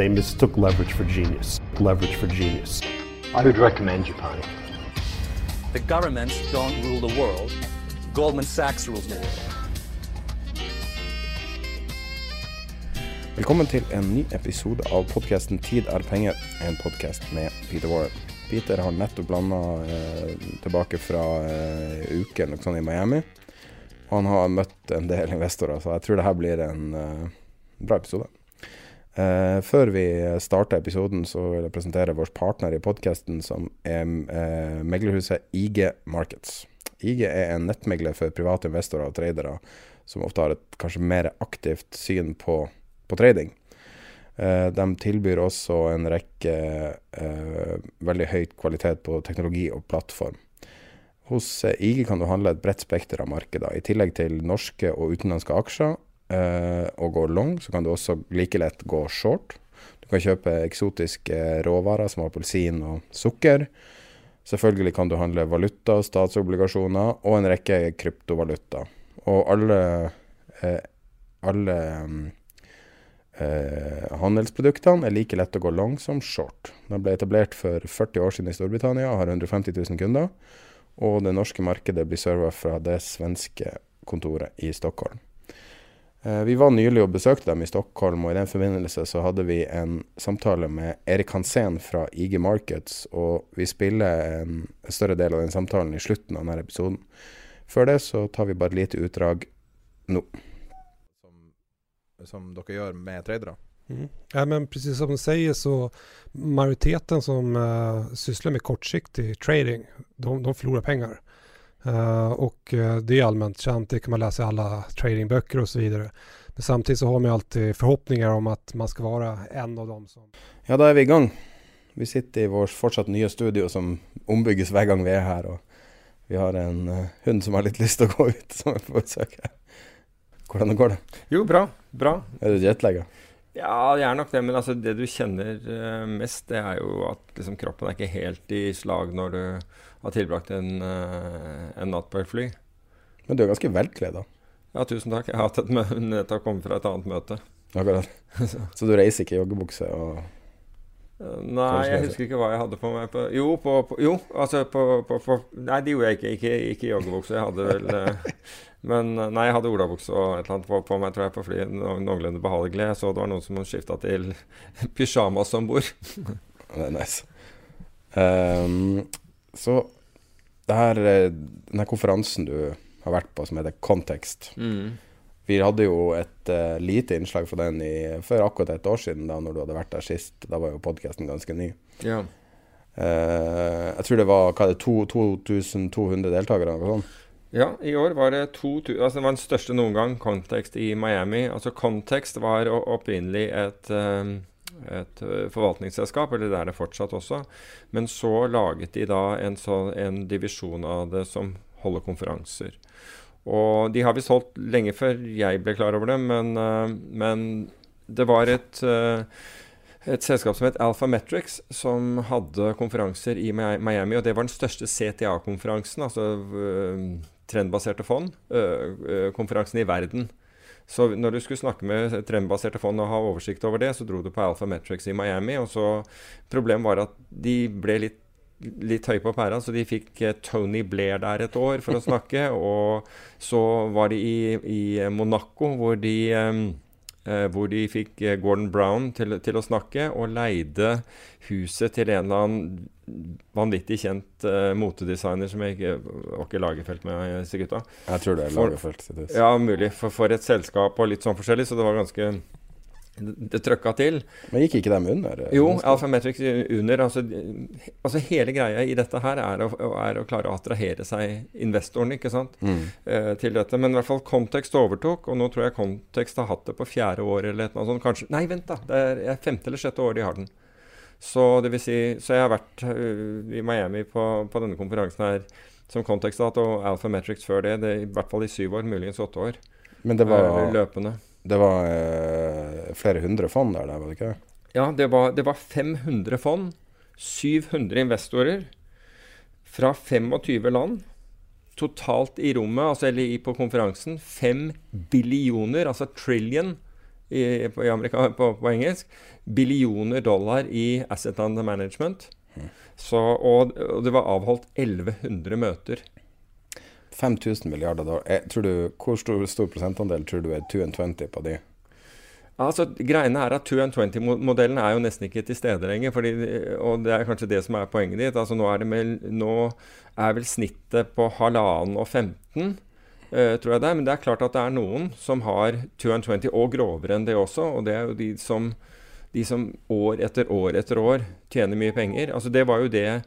They mistook leverage for genius. Leverage for genius. I would recommend Japan. The governments don't rule the world. Goldman Sachs rules the world. Velkommen til en ny episode av podkasten 'Tid er penger', en podkast med Peter Warren. Peter har nettopp landa eh, tilbake fra eh, uke eller noe sånt i Miami. Og han har møtt en del investorer, så jeg tror det her blir en eh, bra episode. Eh, før vi starter episoden, så vil jeg presentere vår partner i podkasten, som er eh, meglerhuset IG Markets. IG er en nettmegler for private investorer og tradere, som ofte har et kanskje mer aktivt syn på, på trading. Eh, de tilbyr også en rekke veldig høyt kvalitet på teknologi og plattform. Hos IG kan du handle et bredt spekter av markeder. I tillegg til norske og utenlandske aksjer og gå long, så kan du også like lett gå short. Du kan kjøpe eksotiske råvarer som appelsin og sukker. Selvfølgelig kan du handle valuta, statsobligasjoner og en rekke kryptovaluta. Og alle, eh, alle mm, eh, handelsproduktene er like lett å gå long som short. Den ble etablert for 40 år siden i Storbritannia og har 150 000 kunder. Og det norske markedet blir serva fra det svenske kontoret i Stockholm. Eh, Vi var nylig og besøkte dem i Stockholm, og i den forbindelse så hadde vi en samtale med Erik Hansen fra IG Markets, og vi spiller en større del av den samtalen i slutten av denne episoden. Før det så tar vi bare et lite utdrag nå. Som, som dere gjør med tradere? Mm. Ja, men precis som du sier, så majoriteten som uh, sysler med kortsiktig trading, de, de förlorar Eh, och eh, det är allmänt känt, det kan man läsa i alla tradingböcker och så vidare. Men samtidigt så har man ju alltid förhoppningar om att man ska vara en av dem som... Ja, da er vi i gang. Vi sitter i vår fortsatt nye studio som ombygges hver gang vi er her. Og vi har en eh, hund som har litt lyst til å gå ut, som er på besøk her. Hvordan går det? Jo, bra. Bra. Er du jetlagga? Ja, jeg er nok det. Men altså, det du kjenner mest, det er jo at liksom, kroppen er ikke helt i slag når du har tilbrakt en, eh, en natt på et fly. Men du er ganske velkledd, da. Ja, tusen takk. Jeg har hatt et nettopp kommet fra et annet møte. Akkurat. Så du reiser ikke i joggebukse og Eh, Nei, jeg husker ikke hva jeg hadde på meg på Jo, på, på, jo altså på, på, på Nei, det gjorde jeg ikke. Ikke, ikke i joggebukse. Jeg hadde vel eh, Men nei, jeg hadde olabukse og et eller annet på, på meg, tror jeg, på flyet. No, noenlunde behagelig. Jeg så det var noen som skifta til pysjamas om bord. Det er nice. Ehm, så her, denne den her konferansen du har vært på, som heter Context Mm. Vi hadde jo et uh, lite innslag fra den i, for akkurat et år siden, da når du hadde vært der sist. Da var jo podkasten ganske ny. Ja. Uh, jeg tror det var hva er det, to- 2200 deltakere. eller Noe sånt. Ja, i år var det 2000 Altså det var den største noen gang, Context i Miami. Altså Context var opprinnelig et, eh, et eh, forvaltningsselskap, eller det er det fortsatt også. Men så laget de da en, så, en divisjon av det som holder konferanser. Og de har visst holdt lenge før jeg ble klar over det, men, eh, men det var et eh, et selskap som het Alphametrics, som hadde konferanser i Miami. Og det var den største CTA-konferansen, altså trendbaserte fond. konferansen i verden. Så når du skulle snakke med trendbaserte fond og ha oversikt over det, så dro du på Alphametrics i Miami. Og så Problemet var at de ble litt litt høye på pæra, så de fikk eh, Tony Blair der et år for å snakke. og så var de i, i Monaco, hvor de, eh, hvor de fikk eh, Gordon Brown til, til, å snakke, og leide huset til en eller annen vanvittig kjent uh, motedesigner som jeg ikke var ikke Lagerfeld med disse gutta. Jeg tror det er lagerfelt. Ja, mulig. For, for et selskap og litt sånn forskjellig, så det var ganske det trøkka til. Men gikk ikke dem under? Eh, jo, Alphametrics under. Altså, altså, hele greia i dette her er å, er å, klare å attrahere seg investoren ikke sant? Mm. Eh, til dette. Men i hvert fall Context overtok, og nå tror jeg Context har hatt det på fjerde år eller noe sånt. Kanskje, nei, vent, da! Det er femte eller sjette år de har den. Så det vil si, så jeg har vært uh, i Miami på, på, denne konferansen her som Context har hatt, og Alphametrics før det, det. I hvert fall i syv år, muligens åtte år. Men det var uh, løpende. Det var eh, flere hundre fond der, var det ikke? Ja, det var, det var 500 fond. 700 investorer fra 25 land. Totalt i rommet, altså, eller på konferansen, 5 billioner, altså trillion i, på, i Amerika, på, på, engelsk, billioner dollar i asset under management. Mm. Så, og, og, det var avholdt 1100 møter. 5000 milliarder dollar. Du, hvor stor, stor, prosentandel tror du er 220 på de? Altså, greiene er at 220-modellen er jo nesten ikke til stede lenger. Fordi, og det er kanskje det som er poenget ditt. Altså, nå, er med, nå er vel snittet på halvannen og 15. Uh, eh, tror jeg det er. Men det er klart at det er noen som har 220, og grovere enn det også. Og det er jo de som, de som år etter år etter år tjener mye penger. Altså Det var jo det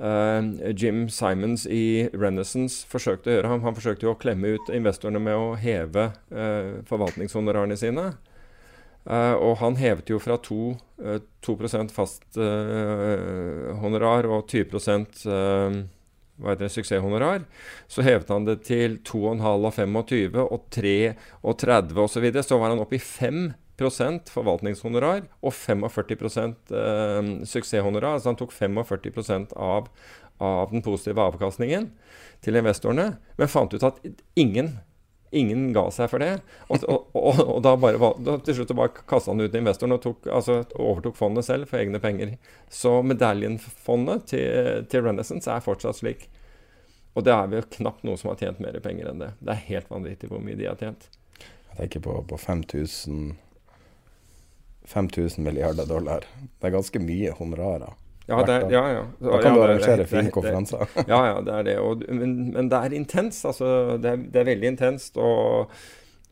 Uh, Jim Simons i Renaissance forsøkte å gjøre. Han, han, forsøkte jo å klemme ut investorene med å heve uh, forvaltningshonorarene sine. Uh, og han hevet jo fra 2, 2% fast honorar og 20 hva heter det, suksesshonorar. Så hevet han det til 2,5 og 25 og 3 og 30 osv. Så, videre. så var han oppe i 5 forvaltningshonorar og 45% eh, suksesshonorar. Altså han tok 45% av, av den positive avkastningen til investorene, men fant ut at ingen Ingen ga seg for det. Og, og, og, og da bare, da, til slutt bare kasta han ut investoren og tok, altså, overtok fondet selv for egne penger. Så medaljenfondet til, til Renaissance er fortsatt slik. Og det er vel knapt noe som har tjent mer penger enn det. Det er helt vanvittig hvor mye de har tjent. Jeg tenker på, på 5000 5000 milliarder dollar. Det er ganske mye honorarer. Ja, det, ja, ja. Da kan ja, du arrangere fine konferanser. ja, ja, det er det. Og, men, men, det er intenst. Altså, det, er, det er veldig intenst. Og,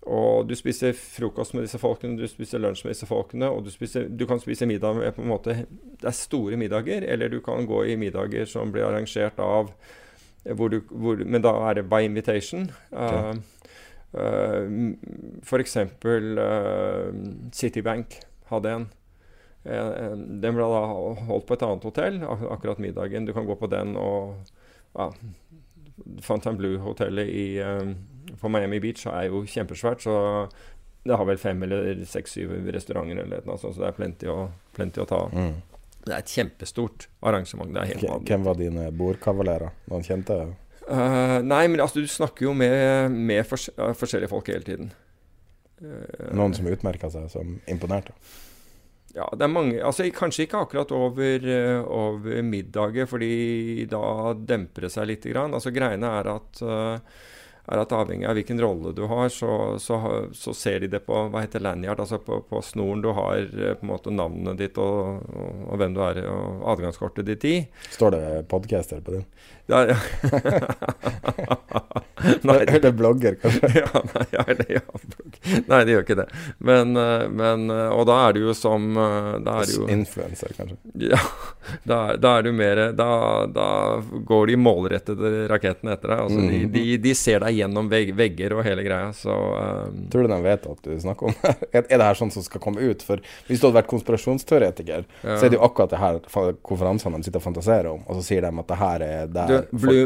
og, du spiser frokost med disse folkene, du spiser lunsj med disse folkene, og du, spiser, du kan spise middag med på en måte Det er store middager, eller du kan gå i middager som blir arrangert av hvor du, hvor, Men da er det by invitation. Okay. Uh, uh, F.eks. Uh, Citibank hadde en. Den ble da holdt på et annet hotell, ak akkurat middagen. Du kan gå på den og ja, Fontainebleau-hotellet um, på Miami Beach er jo kjempesvært, så det har vel fem eller seks-syv restauranter eller noe sånt, så det er plenty å, plenty å ta av. Mm. Det er et kjempestort arrangement. Det helt. Hvem var dine bordkavalerer? Noen kjente? Uh, nei, men altså, du snakker jo med, med fors forskjellige folk hele tiden. Uh, Noen som utmerka seg som imponerte? Ja, det er mange altså Kanskje ikke akkurat over, uh, over middagen, fordi da demper det seg litt. Grann. Altså Greiene er at, uh, er at avhengig av hvilken rolle du har, så, så, så, ser de det på hva heter lanyard, altså på, på snoren du har på en måte navnet ditt og, og, og hvem du er, og adgangskortet ditt i. Står det podcaster på din? Ja, ja. nei, Eller blogger, kanskje? ja, nei, eller, ja, blogg. nei, det gjør ikke det. Men, eh, men, eh, Og da er det jo som eh, da er det jo, Influencer, kanskje? Ja. Da, da er du mer da, da, går de målrettede rakettene etter deg. Altså, mm. de, de, de, ser deg gjennom veg, vegger og hele greia, så um, Tror du de vet at du snakker om det? er det her sånn som skal komme ut? For hvis du hadde vært konspirasjonsteoretiker, ja. så er det jo akkurat det her konferansene de sitter og fantaserer om, og så sier de at det her er der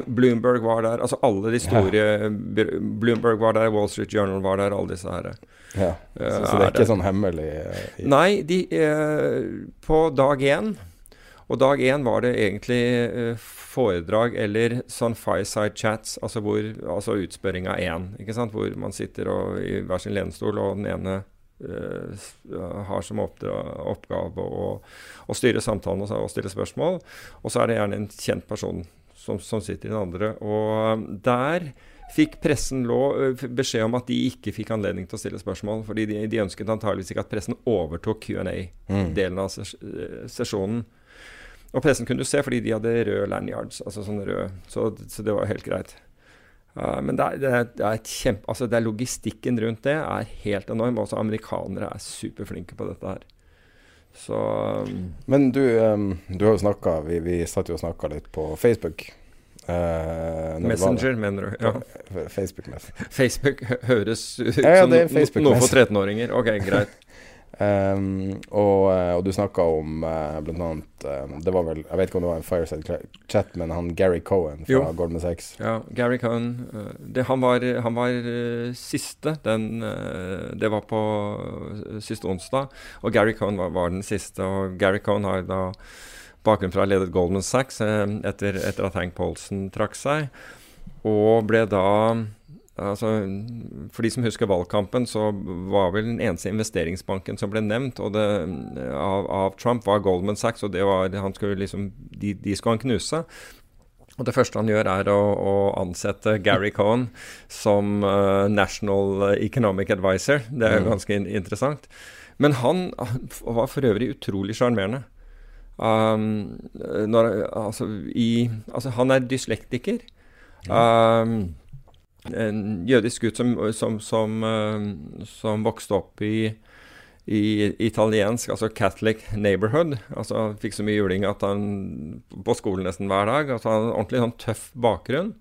Bloomberg var der. Altså alle de store ja. Bloomberg var der, Wall Street Journal var der, alle disse her. Ja, så, så, det er ikke sånn hemmelig? Uh, Nei, de, uh, på dag én Og dag én var det egentlig uh, foredrag eller sånn fireside chats, altså, hvor, altså utspørring av én. Ikke sant? Hvor man sitter og, i hver sin lenestol, og den ene har som oppgave å, å, styre samtalen og, og stille spørsmål. Og så er det gjerne en kjent person som, som sitter i den andre. Og der fikk pressen lov, beskjed om at de ikke fikk anledning til å stille spørsmål. fordi de, de ønsket antageligvis ikke at pressen overtok Q&A-delen mm. av ses sesjonen. Og pressen kunne du se fordi de hadde røde lanyards, altså sånn rød, så, så det var helt greit. Uh, men det er, det, er, det, er kjempe, altså det er logistikken rundt det er helt enorm. Også amerikanere er superflinke på dette her. Så um, Men du, um, du har jo snakka vi, vi satt jo og snakka litt på Facebook. Uh, Messenger, mener du? Ja. Facebook, Facebook høres ut ja, ja, som noe for 13-åringer. Ok, greit. Um, og, eh, og, du snakka om uh, blant annet um, Det var vel Jeg vet ikke om det var en Fireside chat, men han Gary Cohen fra jo. Goldman Sachs. Ja, Gary Cohen. Det, han var, han var siste. Den, det var på siste onsdag. Og Gary Cohen var, var, den siste. Og Gary Cohen har da bakgrunn fra ledet Goldman Sachs etter, etter at Hank Polson trakk seg. Og ble da Altså, for de som husker valgkampen, så var vel den eneste investeringsbanken som ble nevnt det, av, av, Trump, var Goldman Sachs. og var, skulle liksom, de, de, skulle han knuse. Og Det første han gjør, er å, å ansette Gary Cohen som uh, National Economic Advisor. Det er jo mm. ganske in interessant. Men han var for øvrig utrolig sjarmerende. Um, altså, altså, han er dyslektiker. Um, en jødisk gutt som, som, som, uh, som vokste opp i, i, italiensk, altså Catholic neighborhood. altså Fikk så mye juling at han på skolen nesten hver dag. altså han hadde Ordentlig sånn tøff bakgrunn.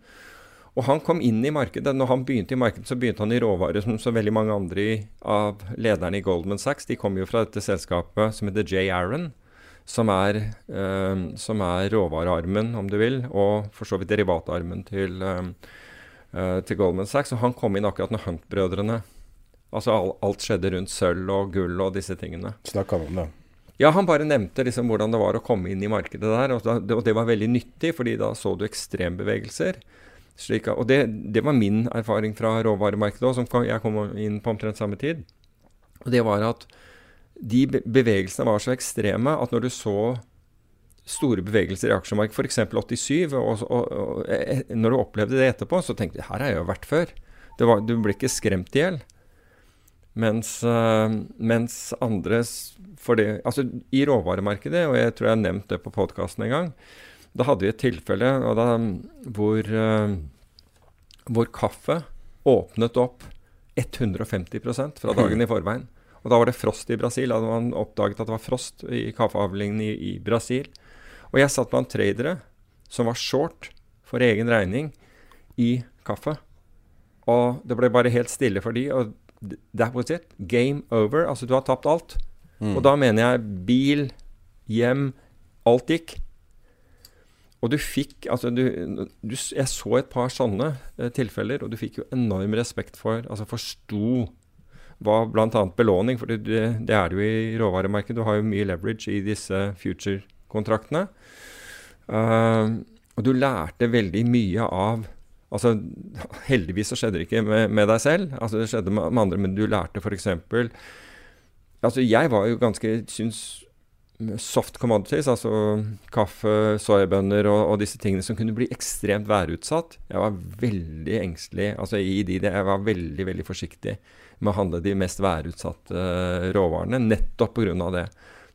Og han kom inn i markedet. Når han begynte i markedet, så begynte han i råvarer som så veldig mange andre av lederne i Goldman Sachs. De kom jo fra dette selskapet som heter J. Aaron. Som er, uh, som er råvarearmen, om du vil, og for så vidt derivatarmen til uh, til Goldman Sachs. Og han kom inn akkurat når Hunt-brødrene Altså all, alt skjedde rundt sølv og gull og disse tingene. Snakka han om det? Ja, han bare nevnte liksom hvordan det var å komme inn i markedet der. Og, da, og det var veldig nyttig, fordi da så du ekstrembevegelser. Slik, og det, det, var min erfaring fra råvaremarkedet òg, som jeg kom inn på omtrent samme tid. Og det var at de bevegelsene var så ekstreme at når du så store bevegelser i aksjemarkedet, f.eks. 87, og, og, og, eh, når du opplevde det etterpå, så tenkte du her har jeg jo vært før. Var, du ble ikke skremt i hjel. Mens, uh, mens andre det, altså I råvaremarkedet, og jeg tror jeg har nevnt det på podkasten en gang, da hadde vi et tilfelle da, hvor, hvor kaffe åpnet opp 150% fra dagen i forveien. Og Da var det frost i Brasil. Da hadde man oppdaget at det var frost i kaffeavlingen i, i Brasil. Og jeg satt blant tradere som var short for egen regning i kaffe. Og det ble bare helt stille for de, og that was it. Game over. Altså, du har tapt alt. Mm. Og da mener jeg bil, hjem, alt gikk. Og du fikk Altså, du, du, Jeg så et par sånne eh, tilfeller, og du fikk jo enorm respekt for Altså forsto hva bl.a. belåning, for det, det, er det jo i råvaremarkedet. Du har jo mye leverage i disse future-kontraktene. Uh, og du lærte veldig mye av altså Heldigvis så skjedde det ikke med, med deg selv, altså det skjedde med, med andre, men du lærte f.eks. Altså jeg var jo ganske syns soft commodities, altså kaffe, soyabønner og, og, disse tingene som kunne bli ekstremt værutsatt. Jeg var veldig engstelig altså i de, Jeg var veldig, veldig forsiktig med å handle de mest værutsatte råvarene, nettopp pga. det.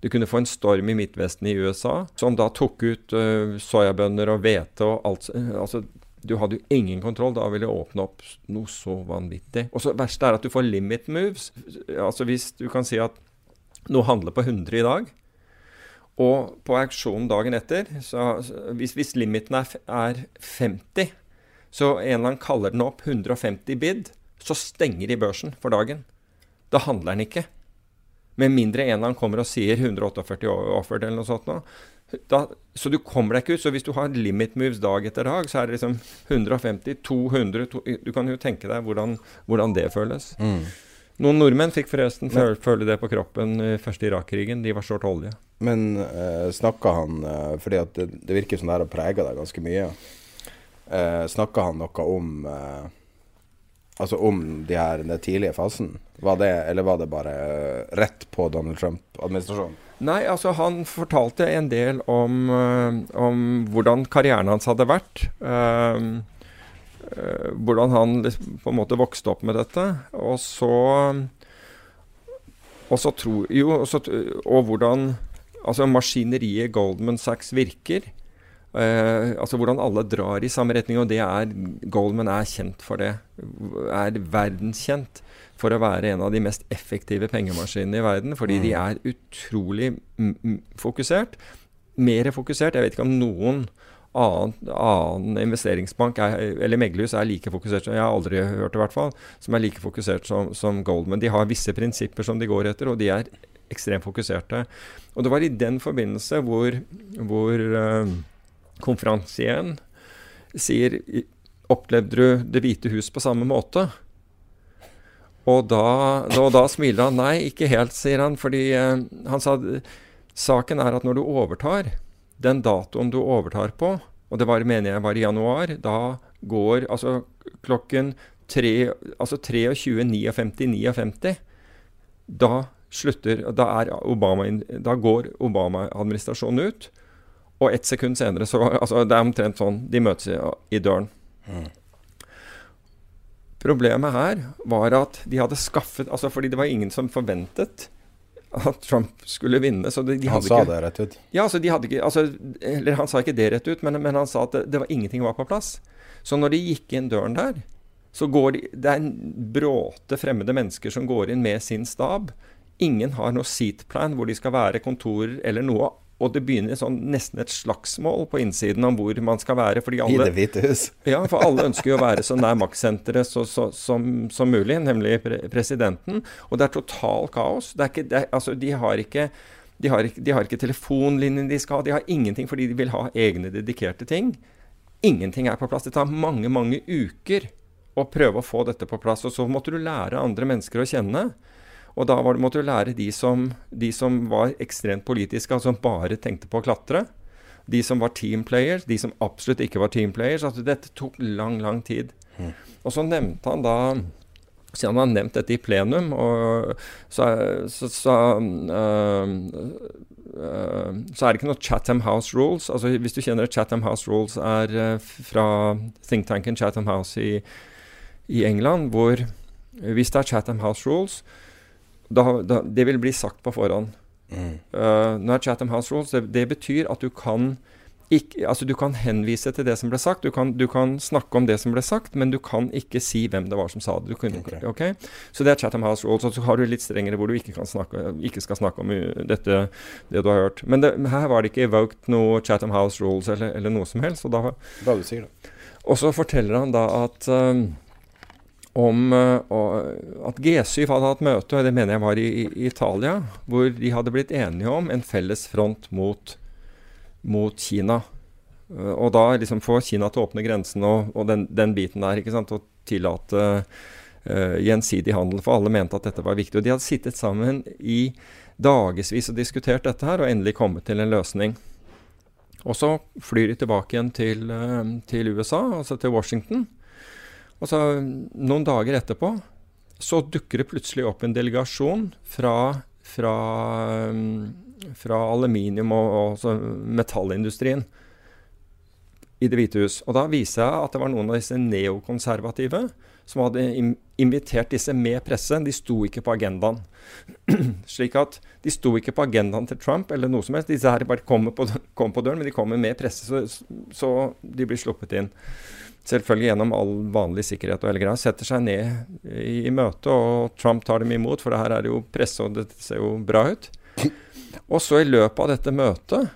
Du kunne få en storm i Midtvesten i USA som da tok ut uh, soyabønner og hvete og alt uh, altså, Du hadde jo ingen kontroll. Da ville det åpne opp noe så vanvittig. Og så verste er at du får limit moves. Altså hvis du kan si at noe handler på 100 i dag, og på auksjonen dagen etter så, hvis, hvis, limiten er, er 50, så en eller annen kaller den opp 150 bid, så stenger de børsen for dagen. Da handler den ikke. Med mindre en av dem kommer og sier 148 offered eller noe sånt noe. Da, så du kommer deg ikke ut. Så hvis du har limit moves dag etter dag, så er det liksom 150, 200 to, Du kan jo tenke deg hvordan, hvordan det føles. Mm. Noen nordmenn fikk forresten føle, føle det på kroppen i første Irak-krigen. De var short olje. Men eh, snakka han eh, Fordi at det, det virker som det har prega deg ganske mye. Eh, snakka han noe om eh, Altså om de her, den tidlige fasen? Var det, eller var det bare uh, rett på Donald Trump-administrasjonen? Nei, altså han fortalte en del om, uh, om hvordan karrieren hans hadde vært. Uh, hvordan han liksom, på en måte vokste opp med dette. Og så Og så tro, jo, og, så, og hvordan altså maskineriet Goldman Sachs virker. Uh, altså hvordan alle drar i samme retning, og det er Goldman er kjent for det. Er verdenskjent for å være en av de mest effektive pengemaskinene i verden. Fordi mm. de er utrolig fokusert. Mer fokusert. Jeg vet ikke om noen annen, annen investeringsbank er, eller meglerhus er like fokusert som jeg har aldri hørt i hvert fall, som er like fokusert som, som Goldman. De har visse prinsipper som de går etter, og de er ekstremt fokuserte. Og det var i den forbindelse hvor, hvor uh, konferansieren sier Opplevde du Det hvite hus på samme måte? Og da, da, da, smiler han. Nei, ikke helt, sier han. Fordi eh, han sa saken er at når du overtar, den datoen du overtar på, og det var, mener jeg var i januar, da går altså klokken 3, altså 23, 59, 59 Da slutter Da, Obama, da går Obama-administrasjonen ut. Og ett sekund senere så altså Det er omtrent sånn de møtes i, i døren. Mm. Problemet her var at de hadde skaffet altså Fordi det var ingen som forventet at Trump skulle vinne. Så de, de han sa ikke, det rett ut? Ja, altså de hadde ikke altså, Eller han sa ikke det rett ut, men, men han sa at det, det var ingenting var på plass. Så når de gikk inn døren der, så går de Det er en bråte fremmede mennesker som går inn med sin stab. Ingen har noe seatplan hvor de skal være, kontorer eller noe. Og det begynner sånn, nesten et slagsmål på innsiden om hvor man skal være. Fordi alle, I Det hvite hus? ja, for alle ønsker jo å være så nær maktsenteret som, som, mulig, nemlig pre presidenten. Og det er total kaos. Det er ikke, det er, altså, de har ikke de har, ikke, de har ikke telefonlinjen de skal ha. De har ingenting fordi de vil ha egne dedikerte ting. Ingenting er på plass. Det tar mange, mange uker å prøve å få dette på plass. Og så måtte du lære andre mennesker å kjenne. Og da var, det, måtte du lære de som, de som var ekstremt politiske, altså som bare tenkte på å klatre. De som var teamplayers, de som absolutt ikke var teamplayers. Altså dette tok lang, lang tid. Mm. Og så nevnte han da siden han har nevnt dette i plenum, og så, så, så, uh, uh, så, er det ikke noe Chatham House Rules. Altså Hvis du kjenner Chatham House Rules, er uh, fra thinktanken Chatham House i, i England, hvor hvis det er Chatham House Rules, da, da, det vil bli sagt på forhånd. Mm. Uh, nå er Chatham House Rules det, det, betyr at du kan ikke, altså du kan henvise til det som ble sagt. Du kan, du kan, snakke om det som ble sagt, men du kan ikke si hvem det var som sa det. Kunne, okay. Okay? Så det er Chatham House Rules. Og så har du litt strengere hvor du ikke, snakke, ikke skal snakke om dette, det du har hørt. Men det, her var det ikke evoked noe Chatham House Rules eller, eller noe som helst. Og, da, da du sier da. og så forteller han da at um, om uh, at G7 hadde hatt møte, og det mener jeg var i, i, Italia, hvor de hadde blitt enige om en felles front mot, mot Kina. Uh, og da liksom få Kina til å åpne grensen og, og den, den, biten der, ikke sant, og tillate uh, gjensidig handel, for alle mente at dette var viktig. Og de hadde sittet sammen i dagevis og diskutert dette her, og endelig kommet til en løsning. Og så flyr de tilbake igjen til, til USA, altså til Washington. Og så noen dager etterpå så dukker det plutselig opp en delegasjon fra, fra, um, fra aluminium- og, og metallindustrien i Det hvite hus. Og da viser jeg at det var noen av disse neokonservative som hadde invitert disse med presse. De sto ikke på agendaen. Slik at de sto ikke på agendaen til Trump eller noe som helst. Disse her bare kommer på, kom på døren, men de kommer med presse, så, så de blir sluppet inn selvfølgelig gjennom all vanlig sikkerhet og hele greia, setter seg ned i, i møte, og Trump tar dem imot, for det her er det jo presse, og det ser jo bra ut. Og så i løpet av dette møtet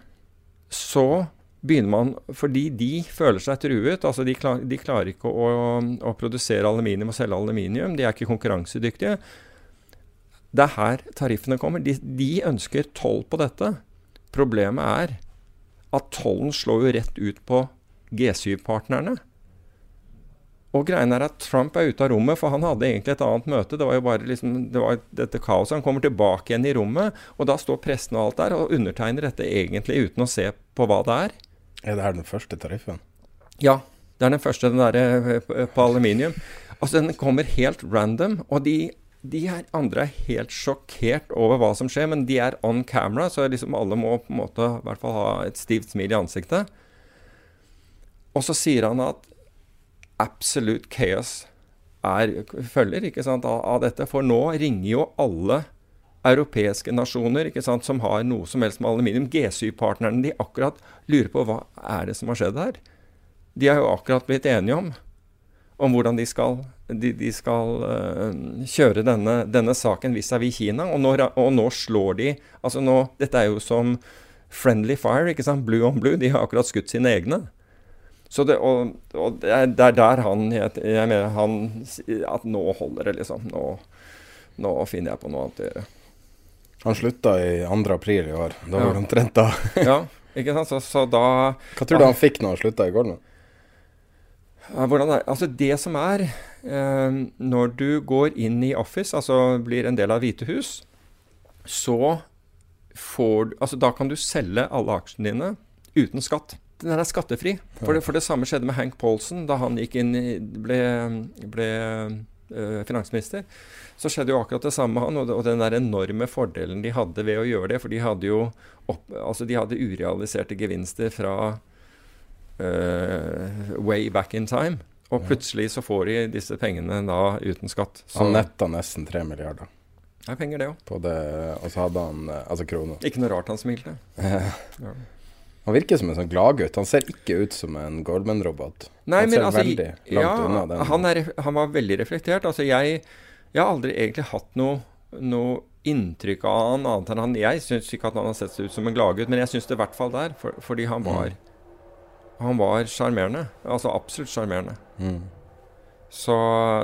så begynner man Fordi de føler seg truet. altså De, klar, de klarer ikke å, å, produsere aluminium og selge aluminium. De er ikke konkurransedyktige. Det er her tariffene kommer. De, de ønsker toll på dette. Problemet er at tollen slår jo rett ut på G7-partnerne. Og greien er at Trump er ute av rommet, for han hadde egentlig et annet møte. Det var jo bare liksom, det var dette kaoset. Han kommer tilbake igjen i rommet, og da står pressen og alt der og undertegner dette egentlig uten å se på hva det er. Er det her den første tariffen? Ja. Det er den første, den derre eh, på aluminium. Altså, den kommer helt random, og de, de her andre er helt sjokkert over hva som skjer, men de er on camera, så liksom alle må på en måte i hvert fall ha et stivt smil i ansiktet. Og så sier han at absolute chaos er, følger sant, av, av, dette. For nå ringer jo alle europeiske nasjoner sant, som har noe som helst med aluminium. G7-partnerne de akkurat lurer på hva er det som har skjedd her. De har jo akkurat blitt enige om, om hvordan de skal, de, de skal uh, kjøre denne, denne saken vis-à-vis -vis Kina. Og nå, og nå, slår de altså nå, Dette er jo som friendly fire, ikke sant? Blue on blue. De har akkurat skutt sine egne. Så det, og, og det, er, der han jeg, jeg, mener han At nå holder det, liksom. Nå, nå finner jeg på noe annet å gjøre. Han slutta i 2. april i år. Da var det omtrent da. ja, ikke sant. Så, så, da Hva tror du han fikk når han slutta i Goldman? Hvordan er, altså Det som er eh, Når du går inn i Office, altså blir en del av Hvite hus, så får altså Da kan du selge alle aksjene dine uten skatt. Den er skattefri. For det, for det samme skjedde med Hank Paulson da han gikk inn ble, ble finansminister. Så skjedde jo akkurat det samme med han, og, den der enorme fordelen de hadde ved å gjøre det. For de hadde jo opp, altså de hadde urealiserte gevinster fra uh, way back in time. Og plutselig så får de disse pengene da uten skatt. Så. Han netta nesten tre milliarder. Det er penger, det òg. Og så hadde han altså kroner. Ikke noe rart han smilte. ja. Han virker som en sånn gladgutt. Han ser ikke ut som en Goldman-robot. Nei, han ser altså, veldig ja. Han, er, han, var veldig reflektert. Altså, jeg, jeg, har aldri egentlig hatt noe, noe inntrykk av han annet enn han Jeg syns ikke at han har sett seg ut som en gladgutt, men jeg syns det i hvert fall der. For, fordi han var mm. Han var sjarmerende. Altså absolutt sjarmerende. Mm. Så,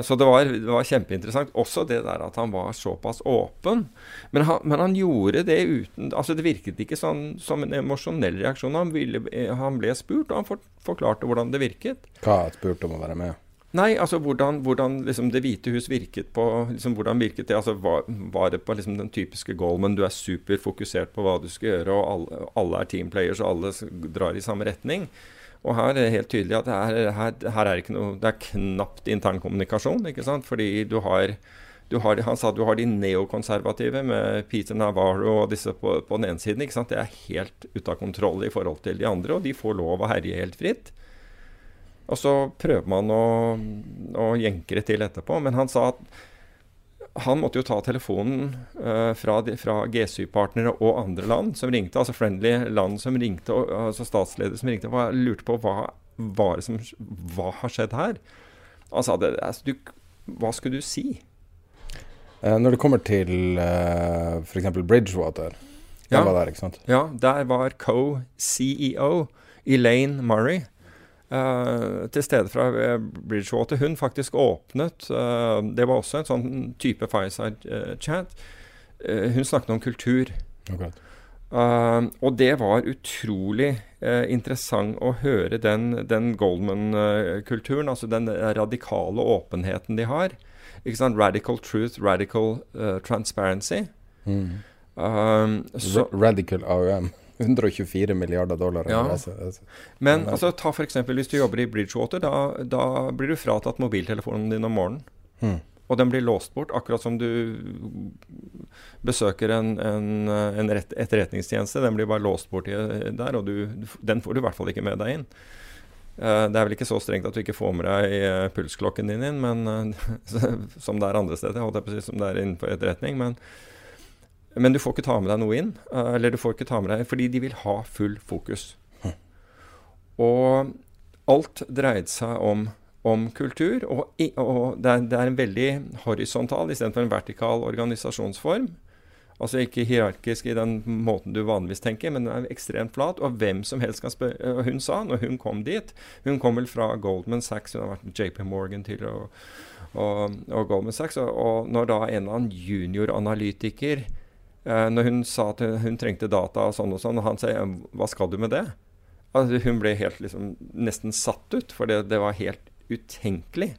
så det, var, det, var, kjempeinteressant. Også det der at han var såpass åpen. Men han, men han gjorde det uten altså Det virket ikke sånn, som en emosjonell reaksjon. Han, ville, han, ble spurt, og han for, forklarte hvordan det virket. Hva spurt om å være med? Nei, altså hvordan, hvordan liksom Det hvite hus virket på liksom Hvordan virket det? altså Var, var det på liksom den typiske Goldman, du er superfokusert på hva du skal gjøre, og alle, alle er teamplayers, og alle drar i samme retning? Og her er det helt tydelig at her, her, her er det, noe, det er knapt internkommunikasjon. Fordi du har, du har, Han sa du har de neokonservative med Peter Navarro og disse på, på den ene siden. ikke sant? Det er helt ute av kontroll i forhold til de andre, og de får lov å herje helt fritt. Og så prøver man å, å det til etterpå. Men han sa at han måtte jo ta telefonen uh, fra, fra G7-partnere og andre land som ringte, altså friendly land som ringte, og, altså statsledere som ringte og lurte på hva, var som, hva har skjedd her. Sa det, altså, du, hva skulle du si? Uh, når det kommer til uh, f.eks. Bridgewater, ja, var der, ikke sant? Ja, der var co-CEO Elaine Murray Uh, til stede fra Bridgewater. Hun faktisk åpnet uh, Det var også en sånn type fireside-chat. Uh, hun snakket om kultur. Okay. og det var utrolig interessant å høre den, den Goldman-kulturen. Altså den radikale åpenheten de har. Ikke sant? Radical truth, radical transparency. Mm. Så, radical AUM. 124 milliarder dollar. Ja. Altså, altså. Men altså, ta f.eks. hvis du jobber i Bridgewater. Da, da, blir du fratatt mobiltelefonen din om morgenen. Hmm. Og den blir låst bort, akkurat som du besøker en, en, en rett, etterretningstjeneste. Den blir bare låst bort der, og du, den får du i hvert fall ikke med deg inn. Uh, det er vel ikke så strengt at du ikke får med deg uh, pulsklokken din inn, men, som det er andre steder, holdt jeg på å si, som det er innenfor etterretning. Men, men du får ikke ta med deg noe inn. Eh, eller du får ikke ta med deg Fordi de vil ha full fokus. Hm. Og alt dreide seg om, om kultur. Og, og det, er, det, er, en veldig horisontal istedenfor en vertikal organisasjonsform. Altså ikke hierarkisk i den måten du vanligvis tenker, men den er ekstremt flat. Og hvem som helst kan spørre Og hun sa, når hun kom dit Hun kom vel fra Goldman Sachs, hun har vært med JP Morgan til og, og, og Goldman Sachs. Og, når da en eller annen junioranalytiker når hun sa at hun, trengte data og sånn og sånn, og han sier 'hva skal du med det?' Altså, hun ble helt liksom nesten satt ut, for det, det var helt utenkelig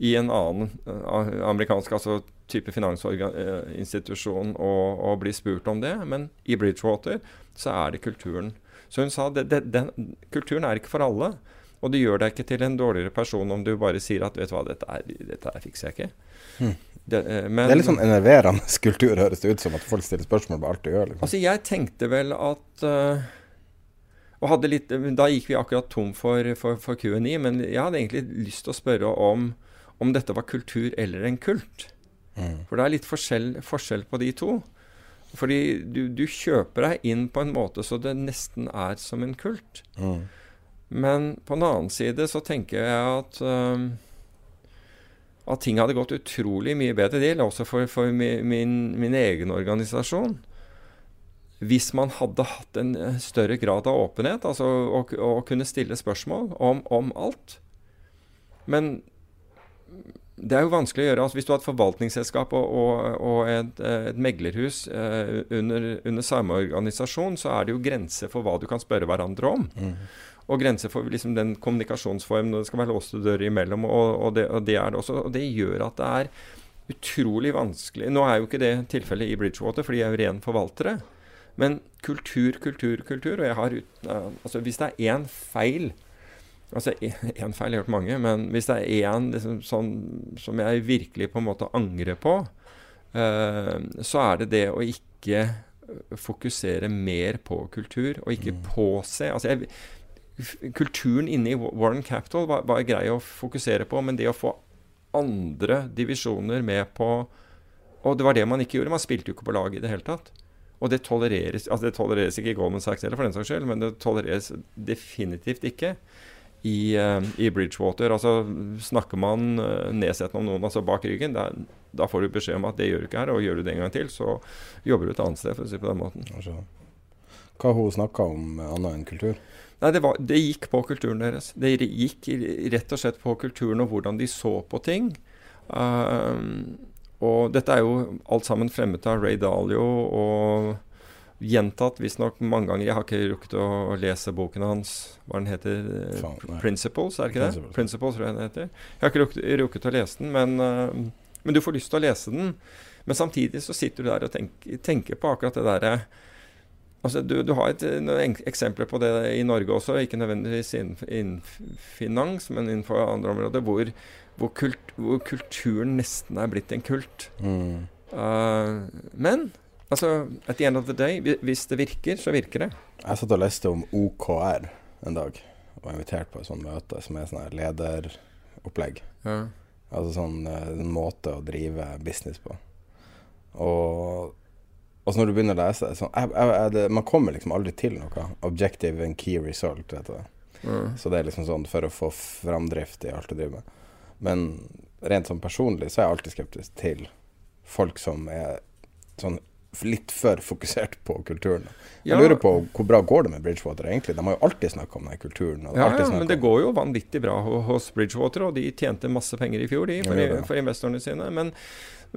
i en annen uh, amerikansk altså type finansinstitusjon å, å, bli spurt om det. Men i Bridgewater så er det kulturen. Så hun sa at kulturen er ikke for alle. Og det gjør deg ikke til en dårligere person om du bare sier at 'vet du hva, dette, er, dette er fikser jeg ikke'. Hmm. Det, eh, men, det er litt sånn enerverende kultur, høres det ut som, at folk stiller spørsmål på alt du gjør. Liksom. Altså, jeg tenkte vel at uh, og hadde litt, Da gikk vi akkurat tom for, for, for Q&E, men jeg hadde egentlig lyst til å spørre om, om dette var kultur eller en kult. Mm. For det er litt forskjell, forskjell på de to. Fordi du, du, kjøper deg inn på en måte så det nesten er som en kult. Mm. Men på den annen side så tenker jeg at um, at ting hadde gått utrolig mye bedre. Det gjelder også for, for min, min, min, egen organisasjon. Hvis man hadde hatt en større grad av åpenhet, altså å, kunne stille spørsmål om, om, alt. Men det er jo vanskelig å gjøre. Altså, hvis du har et forvaltningsselskap og, og, og et, et, meglerhus eh, under, under, samme organisasjon, så er det jo grenser for hva du kan spørre hverandre om. Mm og grenser for liksom den kommunikasjonsformen. Det skal være låste dører imellom, og, og, det, og, det, er det også. Og det gjør at det er utrolig vanskelig Nå er jo ikke det tilfellet i Bridgewater, for de er jo ren forvaltere. Men kultur, kultur, kultur. Og jeg har altså Hvis det er én feil Altså én feil, jeg har gjort mange, men hvis det er én liksom, sånn som jeg virkelig på en måte angrer på, uh, så er det det å ikke fokusere mer på kultur, og ikke mm. påse altså jeg, kulturen inne i Warren Capital var, var, grei å fokusere på, men det å få andre divisjoner med på Og det var det man ikke gjorde. Man spilte jo ikke på lag i det hele tatt. Og det tolereres altså det tolereres ikke i Goldman Sachs heller, for den saks skyld, men det tolereres definitivt ikke i, uh, i Bridgewater. Altså Snakker man uh, nedsettende om noen altså bak ryggen, da, da, får du beskjed om at det gjør du ikke her, og gjør du det en gang til, så jobber du et annet sted, for å si det på den måten. Hva har hun snakka om annet enn kultur? Nei, det, var, det, gikk på kulturen deres. Det gikk rett og slett på kulturen og hvordan de så på ting. Uh, og dette er jo alt sammen fremmet av Ray Dalio og gjentatt visstnok mange ganger. Jeg har ikke rukket å lese boken hans. Hva den heter Faen, 'Principles', er det ikke det? Principles, tror jeg den heter. Jeg har ikke rukket, rukket å lese den, men, uh, men, du får lyst til å lese den. Men samtidig så sitter du der og tenker, tenker på akkurat det derre Altså, du, du, har et, noen eksempler på det i Norge også, ikke nødvendigvis innen, innen finans, men innenfor andre områder, hvor, hvor, kult, hvor, kulturen nesten er blitt en kult. Mm. Uh, men altså, at the end of the day, hvis det virker, så virker det. Jeg satt og leste om OKR en dag, og var invitert på et sånt møte som er sånn lederopplegg. Ja. Altså sånn eh, en måte å drive business på. Og og så når du begynner å lese så, er, er det, Man kommer liksom aldri til noe. Objective and key result, vet du. Mm. Så det er liksom sånn for å få framdrift i alt du driver med. Men rent sånn personlig så er jeg alltid skeptisk til folk som er sånn litt for fokusert på kulturen. Jeg lurer på hvor bra går det med Bridgewater egentlig? De har jo alltid snakka om den kulturen. ja, ja men det går jo vanvittig bra hos Bridgewater, og de tjente masse penger i fjor, de, for, for investorene sine. Men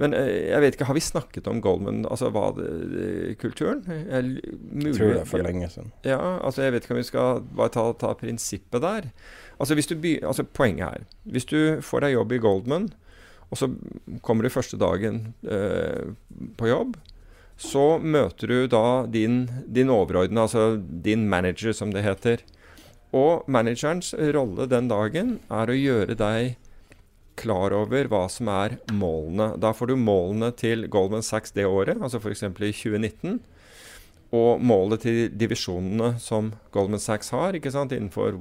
men eh, jeg vet ikke, har vi snakket om Goldman, altså hva det, kulturen? Jeg, mulig, tror det er for lenge siden. Ja, altså jeg vet ikke om vi skal bare ta, ta prinsippet der. Altså, hvis du by, altså Poenget her. Hvis du får deg jobb i Goldman, og så kommer du første dagen eh, på jobb, så møter du da din, din overordnede, altså din manager, som det heter. Og managerens rolle den dagen er å gjøre deg klar over hva som er målene. Da får du målene til Goldman Sachs det året, altså f.eks. i 2019. Og målet til divisjonene som Goldman Sachs har ikke sant, innenfor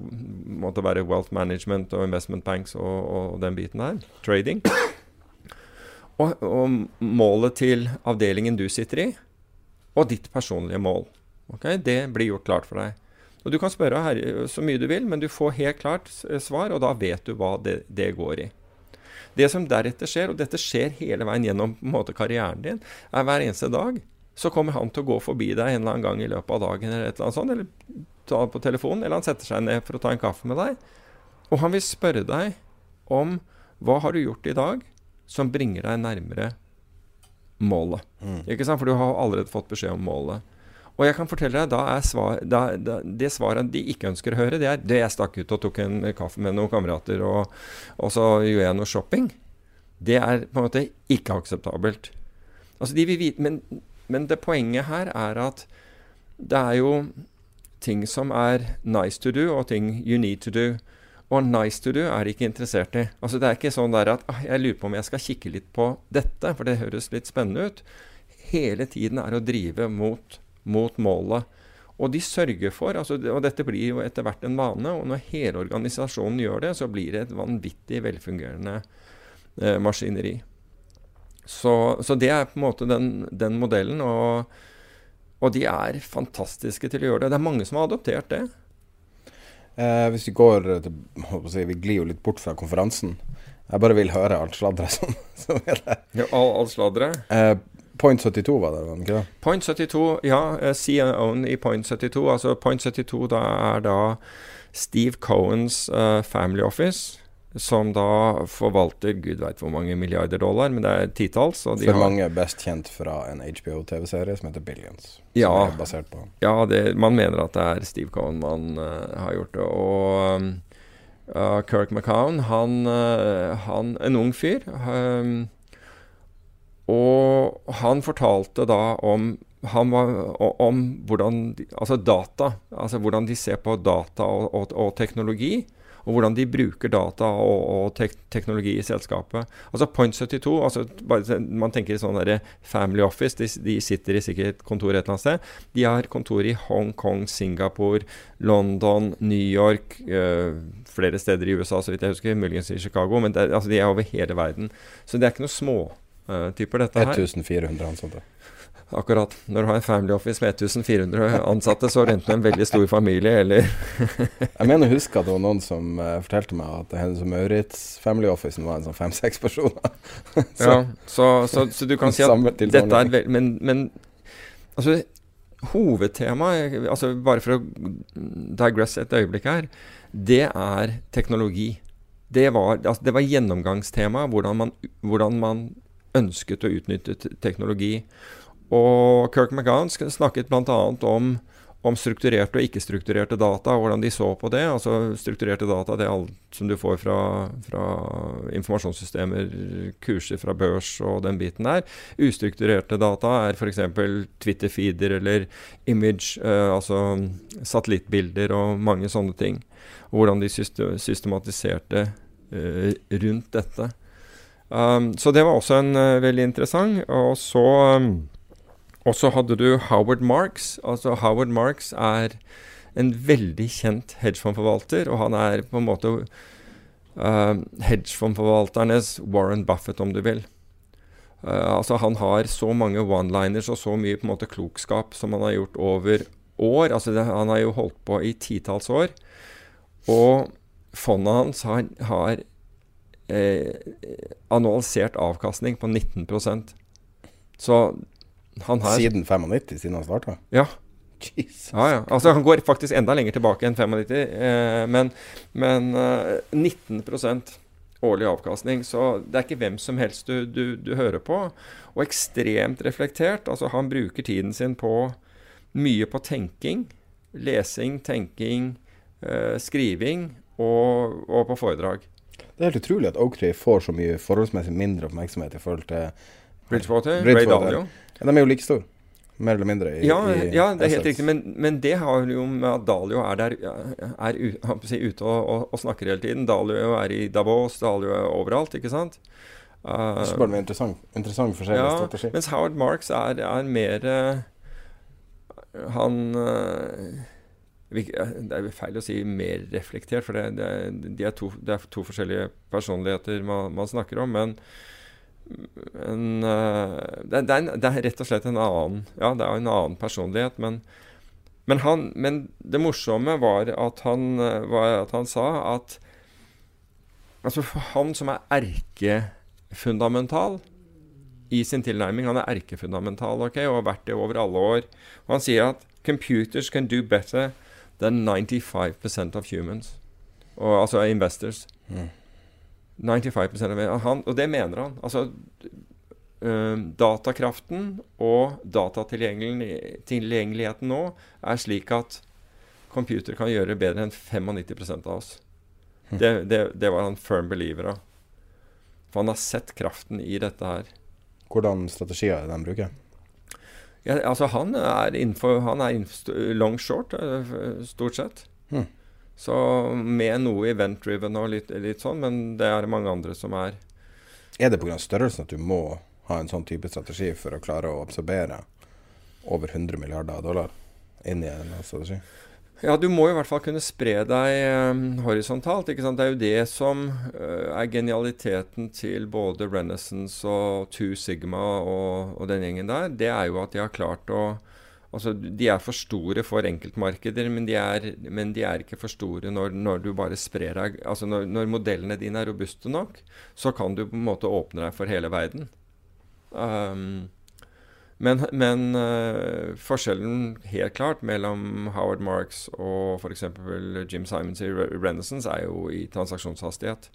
måtte være wealth management og investment banks og, og den biten der. Trading. Og, og, målet til avdelingen du sitter i, og ditt personlige mål. Okay? Det blir gjort klart for deg. Og Du kan spørre her, så mye du vil, men du får helt klart svar, og da vet du hva det, det går i. Det som deretter skjer, og dette skjer hele veien gjennom måte, karrieren din, er hver eneste dag så kommer han til å gå forbi deg en eller annen gang i løpet av dagen, eller et eller annet sånt, eller ta på telefonen, eller han setter seg ned for å ta en kaffe med deg. Og han vil spørre deg om hva har du gjort i dag som bringer deg nærmere målet. Mm. Ikke sant? For du har allerede fått beskjed om målet. Og jeg kan fortelle deg, svar, da, da, det svaret de ikke ønsker å høre, det er det jeg stakk ut og tok en kaffe med noen kamerater, og, og så gjorde jeg noe shopping. Det er på en måte ikke akseptabelt. Altså, de vil vite, men, men det poenget her er at det er jo ting som er nice to do, og ting you need to do. Og nice to do er de ikke interessert i. Altså Det er ikke sånn der at ah, jeg lurer på om jeg skal kikke litt på dette, for det høres litt spennende ut. Hele tiden er å drive mot, mot målet. Og de sørger for, altså, og dette blir jo etter hvert en vane, og når hele organisasjonen gjør det, så blir det et vanvittig velfungerende eh, maskineri. Så, så, det er på en måte den, den modellen, og, og, de er fantastiske til å gjøre det. Det er mange som har adoptert det. Eh, hvis vi går til si, Vi glir jo litt bort fra konferansen. Jeg bare vil høre alt sladderet som, som er der. Ja, all, all sladderet? Eh, Point 72 var det, var det ikke det? Point 72, ja. Uh, CEO-en i Point 72. Altså Point 72 da er da Steve Cohens uh, Family Office som da forvalter gud veit hvor mange milliarder dollar, men det er titalls. For har, mange best kjent fra en HBO-TV-serie som heter Billions. Ja, som er basert på. ja det, man mener at det er Steve Cohen man uh, har gjort det. Og um, uh, Kirk McCown, han, han En ung fyr. Um, og han fortalte da om var, om hvordan Altså data. Altså hvordan de ser på data og, og, og teknologi og hvordan de bruker data og, og tek teknologi i selskapet. Altså Point 72 altså bare, Man tenker sånn der Family Office. De, de, sitter i sikkert kontor et eller annet sted. De har kontor i Hongkong, Singapore, London, New York, øh, flere steder i USA, så vidt jeg husker. Muligens i Chicago. Men det, altså, de er over hele verden. Så det er ikke noe småtyper, uh, dette her. 1400 ansatte. Akkurat. Når du har en family office med 1400 ansatte, så er det enten en veldig stor familie eller Jeg mener å huske at det var noen som uh, fortalte meg at Hennes og Maurits Family Office var en sånn fem-seks personer. så, ja, så, så, så, du kan si at dette er veldig men, men altså hovedtemaet, altså bare for å digresse et øyeblikk her, det er teknologi. Det var, altså det var gjennomgangstema, hvordan man, hvordan man ønsket å utnytte teknologi. Og Kirk McGowan snakket bl.a. om, om strukturerte og ikke-strukturerte data, og hvordan de så på det. Altså Strukturerte data det er alt som du får fra, fra informasjonssystemer, kurser fra børs og den biten der. Ustrukturerte data er f.eks. Twitter-feeder eller image, uh, altså satellittbilder og mange sånne ting. Og hvordan de systematiserte uh, rundt dette. Um, så det var også en uh, veldig interessant. Og så um, hadde du Howard Marks. Altså Howard Marks er en veldig kjent hedgefondforvalter, og han er på en måte uh, hedgefondforvalternes Warren Buffett, om du vil. Uh, altså Han har så mange one-liners og så mye på en måte klokskap som han har gjort over år. Altså det, Han har jo holdt på i titalls år. Og fondet hans har, har eh, annualisert avkastning på 19% Så har, siden 95, siden han starta? Ja. Ja, ja. Altså, han går faktisk enda lenger tilbake enn 95, eh, men, men eh, 19% årlig avkastning. Så det er ikke hvem som helst du, du, du, hører på. Og ekstremt reflektert. Altså, han bruker tiden sin på mye på tenking. Lesing, tenking, eh, skriving og, og, på foredrag. Det er helt utrolig at Oaktree får så mye forholdsmessig mindre oppmerksomhet i forhold til Bridgewater, Ray Dalio. Ja, de er jo like store. Mer eller mindre. I, ja, ja, det er helt riktig. Men, men, det har jo med at Dalio er der er ute og, og, og, snakker hele tiden. Dalio er i Davos, Dalio er overalt, ikke sant? Uh, det er interessant, interessant forskjellig ja, strategi. Mens Howard Marks er, er mer uh, Han uh, Det er feil å si mer reflektert, for det, det, de er to, det er to forskjellige personligheter man, man snakker om. men men uh, det, er, det, er, rett og slett en annen Ja, det er en annen personlighet, men, men, han, men det morsomme var at, han, var at han sa at Altså, for han som er erkefundamental i sin tilnærming Han er erkefundamental ok, og har vært det over alle år. Og han sier at 'computers can do better than 95% of humans'. Og, altså investors. Mm. 95% av han, Og det mener han. Altså uh, Datakraften og datatilgjengeligheten nå er slik at computer kan gjøre bedre enn 95 av oss. Mm. Det, det, det, var han firm believer av. For han har sett kraften i dette her. Hvordan strategier er det de bruker? Ja, altså Han er innenfor, han er innenfor long short, eh, stort sett. Hmm. Så med noe event-driven og litt, litt, sånn, men det er mange andre som er Er det pga. størrelsen at du må ha en sånn type strategi for å klare å absorbere over 100 milliarder dollar inn i en strategi? Ja, du må i hvert fall kunne spre deg eh, horisontalt. ikke sant? Det er jo det som uh, er genialiteten til både Renaissance og Two Sigma og, og, den gjengen der. Det er jo at de har klart å Altså, De er for store for enkeltmarkeder, men de er, men de er ikke for store når, når, du bare sprer deg Altså når, når, modellene dine er robuste nok, så kan du på en måte åpne deg for hele verden. Um, men, men uh, forskjellen helt klart mellom Howard Marks og f.eks. Jim Simons i Renaissance er jo i transaksjonshastighet.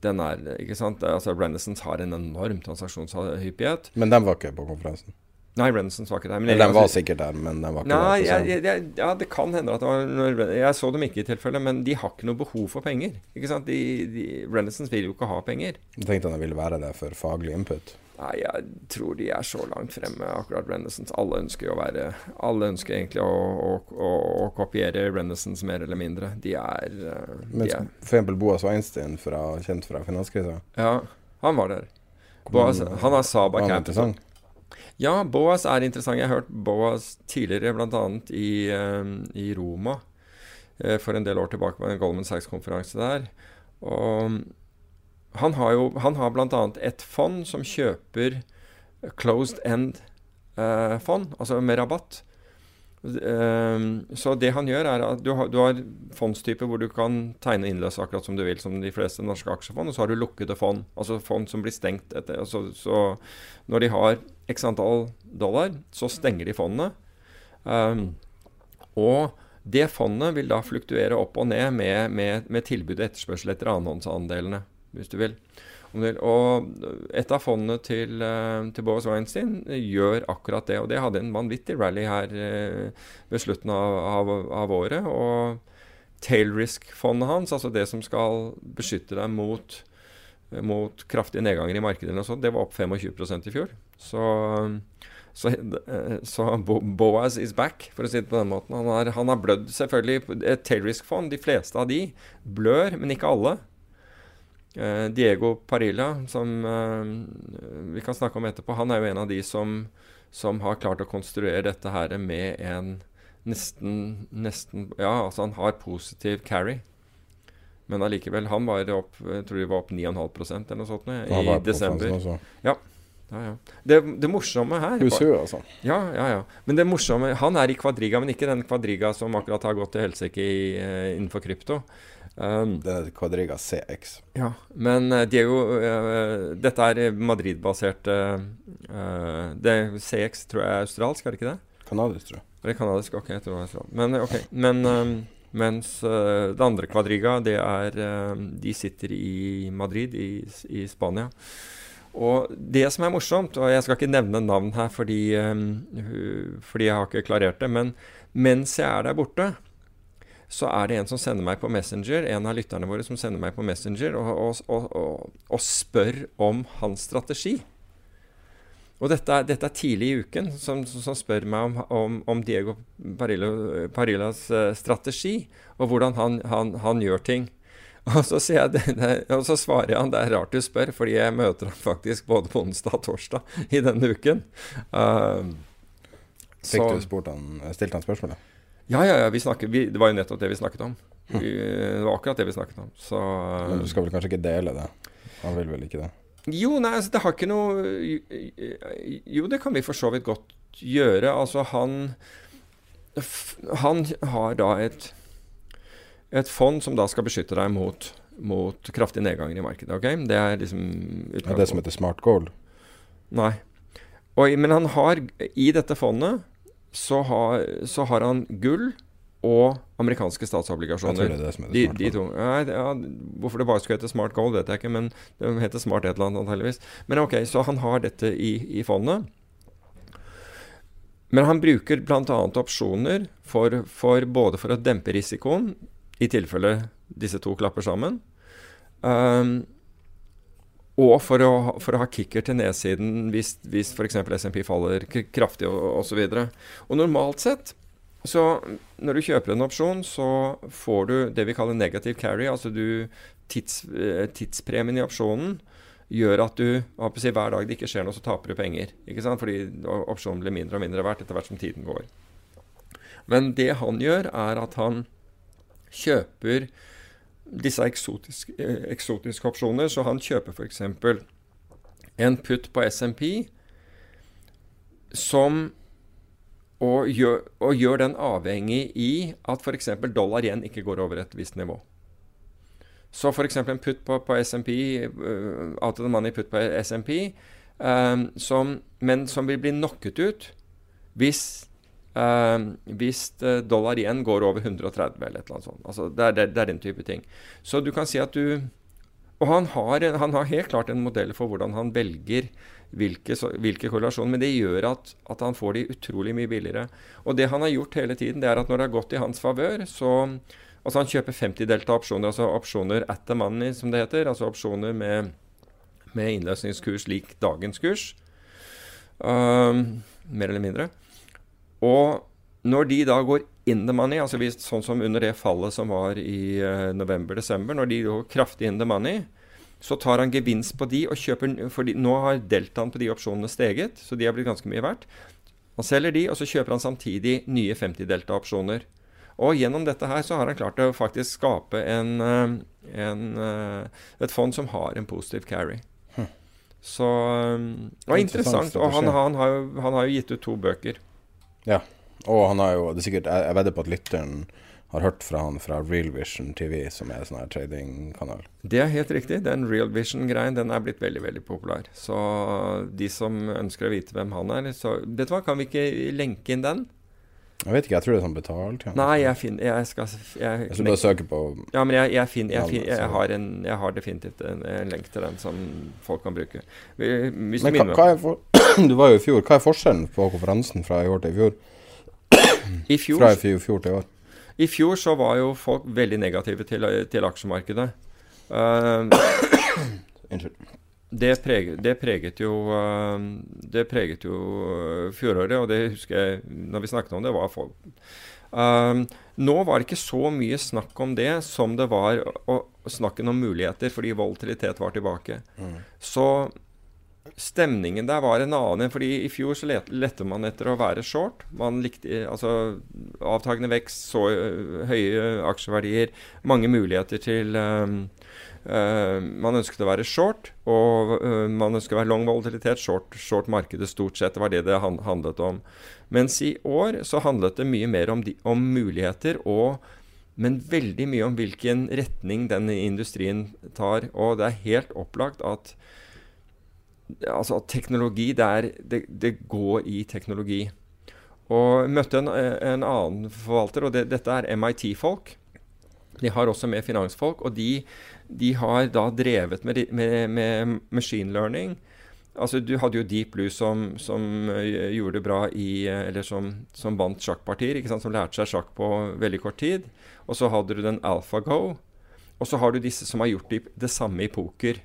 Den er, ikke sant? Altså Renaissance har en enorm transaksjonshyppighet. Men den var ikke på konferansen? Nei, Renaissance var ikke der. Men den var sikkert der, men den var ikke nei, der. Jeg, jeg, ja, det kan hende at det var Jeg så dem ikke i tilfelle, men de har ikke noe behov for penger. Ikke sant? De, de, Renaissance vil jo ikke ha penger. Jeg tenkte han ville være der for faglig input. Nei, jeg tror de er så langt fremme, akkurat Renaissance. Alle ønsker jo å være Alle ønsker egentlig å, å, å, å kopiere Renaissance mer eller mindre. De er, uh, Mens de for eksempel Boas Weinstein, fra, kjent fra finanskrisa? Ja, han var der. Boas, han har Saba Capital. Ja, Boas er interessant. Jeg har hørt Boas tidligere, bl.a. I, uh, i Roma uh, for en del år tilbake på en Goldman Sachs-konferanse der. Og han har jo han har bl.a. et fond som kjøper closed end-fond, eh, altså med rabatt. Um, så det han gjør, er at du har, du har fondstyper hvor du kan tegne innløse akkurat som du vil, som de fleste norske aksjefond, og så har du lukkede fond, altså fond som blir stengt etter. Altså, så når de har x antall dollar, så stenger de fondene. Um, og det fondet vil da fluktuere opp og ned med, med, med tilbud og etterspørsel etter annonseandelene hvis du vil. Og et av fondene til, eh, til Boris Weinstein gjør akkurat det. Og det hadde en vanvittig rally her eh, ved slutten av, av, av året. Og tailrisk-fondet hans, altså det som skal beskytte deg mot, mot kraftige nedganger i markedene, det var opp 25 i fjor. Så, så, så, Boaz is back, for å si det på den måten. Han har, han har blødd, selvfølgelig. Et tail risk-fond, de fleste av de blør, men ikke alle. Uh, Diego Parilla, som uh, vi kan snakke om etterpå, han er jo en av de som, som har klart å konstruere dette her med en nesten, nesten Ja, altså han har positiv carry. Men allikevel, han var opp jeg tror det var opp 9,5% eller noe sånt i desember. Ja. Ja, ja. Det, det, morsomme her Husø, altså. Ja, ja, ja. Men det morsomme Han er i kvadriga, men ikke den kvadriga som akkurat har gått til helsike uh, innenfor krypto. Um, det er Quadriga CX. Ja, men uh, de er jo uh, Dette er Madrid-basert uh, CX tror jeg er australsk, er det ikke det? Kanadisk, tror jeg. Det Er kanadisk? Ok, jeg tror det er australsk. Men, okay. men um, mens det andre Quadriga, det er De sitter i Madrid i, i, Spania. Og det som er morsomt, og jeg skal ikke nevne navn her fordi, um, fordi jeg har ikke klarert det, men mens jeg er der borte så er det en som sender meg på Messenger, en av lytterne våre som sender meg på Messenger og, og, og, og spør om hans strategi. Og dette dette er, tidlig i uken, som, som spør meg om, om, om Diego Parillo, Parillas uh, strategi, og hvordan han, han, han gjør ting. Og så, det, og så, svarer han det er rart du spør, fordi jeg møter han faktisk både på onsdag og torsdag i denne uken. Uh, Fikk så, du han, stilt han spørsmålet? Ja, ja, ja vi snakker, vi, det var jo nettopp det vi snakket om. Vi, det var akkurat det vi snakket om. Så, Men du skal vel kanskje ikke dele det? Han vil vel ikke det? Jo, nei, altså, det har ikke noe Jo, det kan vi for så vidt godt gjøre. Altså, han Han har da et et fond som da skal beskytte deg mot, mot kraftige nedganger i markedet. ok? Det er liksom Er det som heter smart gold? Nei. Og, men han har i dette fondet så har, så har han gull og amerikanske statsobligasjoner. Jeg tror det er det som de, de to. Nei, ja, hvorfor det bare skulle hete smart gold, vet jeg ikke, men det heter smart et eller annet antakeligvis. Men ok, så han har dette i, i fondet. Men han bruker bl.a. opsjoner for, for, både for å dempe risikoen, i tilfelle disse to klapper sammen, um, og for å, for å, ha kicker til nedsiden hvis, hvis f.eks. SMP faller kraftig og osv. Og, og normalt sett så når du kjøper en opsjon, så får du det vi kaller negative carry. Altså du tids, eh, tidspremien i opsjonen gjør at du si, hver dag det ikke skjer noe, så taper du penger. Fordi opsjonen blir mindre og mindre verdt etter hvert som tiden går. Men det han gjør, er at han kjøper disse eksotiske, eh, eksotiske opsjoner. Så han kjøper f.eks. en putt på SMP som og gjør, og gjør, den avhengig i at f.eks. dollar igjen ikke går over et visst nivå. Så f.eks. en putt på, på SMP, uh, out på SMP, um, som, men som vil bli knocket ut hvis, um, hvis dollar igjen går over 130 eller et eller annet sånt. Altså, det, er, det, er, den type ting. Så du kan si at du Og han har, han har helt klart en modell for hvordan han velger hvilke, hvilke korrelasjoner. Men det gjør at, at, han får de utrolig mye billigere. Og det han har gjort hele tiden, det er at når det har gått i hans favør, så Altså han kjøper 50 delta opsjoner, altså opsjoner at the money, som det heter. Altså opsjoner med, med innløsningskurs lik dagens kurs. Uh, mer eller mindre. Og når de da går in the money, altså hvis, sånn som under det fallet som var i uh, november-desember, når de går kraftig in the money, så tar han gevinst på de og kjøper fordi Nå har deltaen på de opsjonene steget, så de har blitt ganske mye verdt. Han selger de, og så kjøper han samtidig nye 50 delta-opsjoner. Og gjennom dette her så har han klart å faktisk skape en, eh, en, eh, et fond som har en positiv carry. Hm. Så Det var interessant. Og han, han, har jo, han, har jo, gitt ut to bøker. Ja. Og han har jo det er sikkert, Jeg, jeg vedder på at lytteren har hørt fra han fra Real Vision TV, som er en sånn her tradingkanal. Det er helt riktig. Den Real Vision-greien den er blitt veldig veldig populær. Så de som ønsker å vite hvem han er så Vet du hva, kan vi ikke lenke inn den? Jeg vet ikke, jeg tror det er sånn betalt. Ja. Nei, jeg finner Jeg skal Jeg, jeg bare søke på Ja, men jeg, jeg, finner, jeg, finner, jeg, har, en, har definitivt en, en lenk til den som folk kan bruke. Hvis men hva, hva er for, Du var jo i fjor. Hva er forskjellen på konferansen fra i år til i fjor? I fjor fra i fjor til i år? I fjor så var jo folk veldig negative til, til aksjemarkedet. Uh, det, preget, det, preget jo, uh, det preget jo uh, fjoråret, og det husker jeg når vi snakket om det, var folk Um, Nå var det ikke så mye snakk om det som det var å, snakken om muligheter, fordi volatilitet var tilbake. Mm. Så Stemningen der var en annen. fordi I fjor så lette man etter å være short. Man likte altså avtagende vekst, så uh, høye aksjeverdier, mange muligheter til um, uh, Man ønsket å være short, og uh, man ønsket å være long volatilitet. Short, short markedet stort sett det var det det handlet om. Mens i år så handlet det mye mer om, de, om muligheter og men veldig mye om hvilken retning denne industrien tar. Og det er helt opplagt at altså teknologi det, er, det, det, går i teknologi. Og møtte en, en annen forvalter, og det, dette er MIT-folk. De har også med finansfolk, og de, de har da drevet med, med, med, machine learning. Altså Du hadde jo Deep Blue som, som uh, gjorde det bra i Eller som, som vant sjakkpartier, ikke sant, som lærte seg sjakk på veldig kort tid. Og så hadde du den AlphaGo. Og så har du disse som har gjort det samme i poker.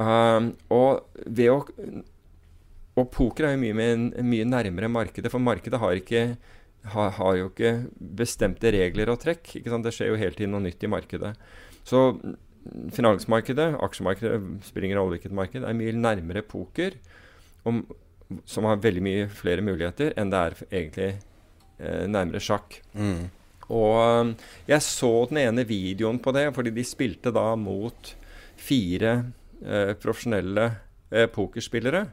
Um, og ved å og poker er jo mye, med, mye nærmere markedet, for markedet har, ikke, har, har, jo ikke bestemte regler og trekk. Det skjer jo hele tiden noe nytt i markedet. Så finansmarkedet, aksjemarkedet, spiller ingen rolle hvilket marked, er mye nærmere poker, om, som har veldig mye flere muligheter, enn det er egentlig eh, nærmere sjakk. Mm. Og um, jeg så den ene videoen på det, fordi de spilte da mot fire eh, profesjonelle eh, pokerspillere.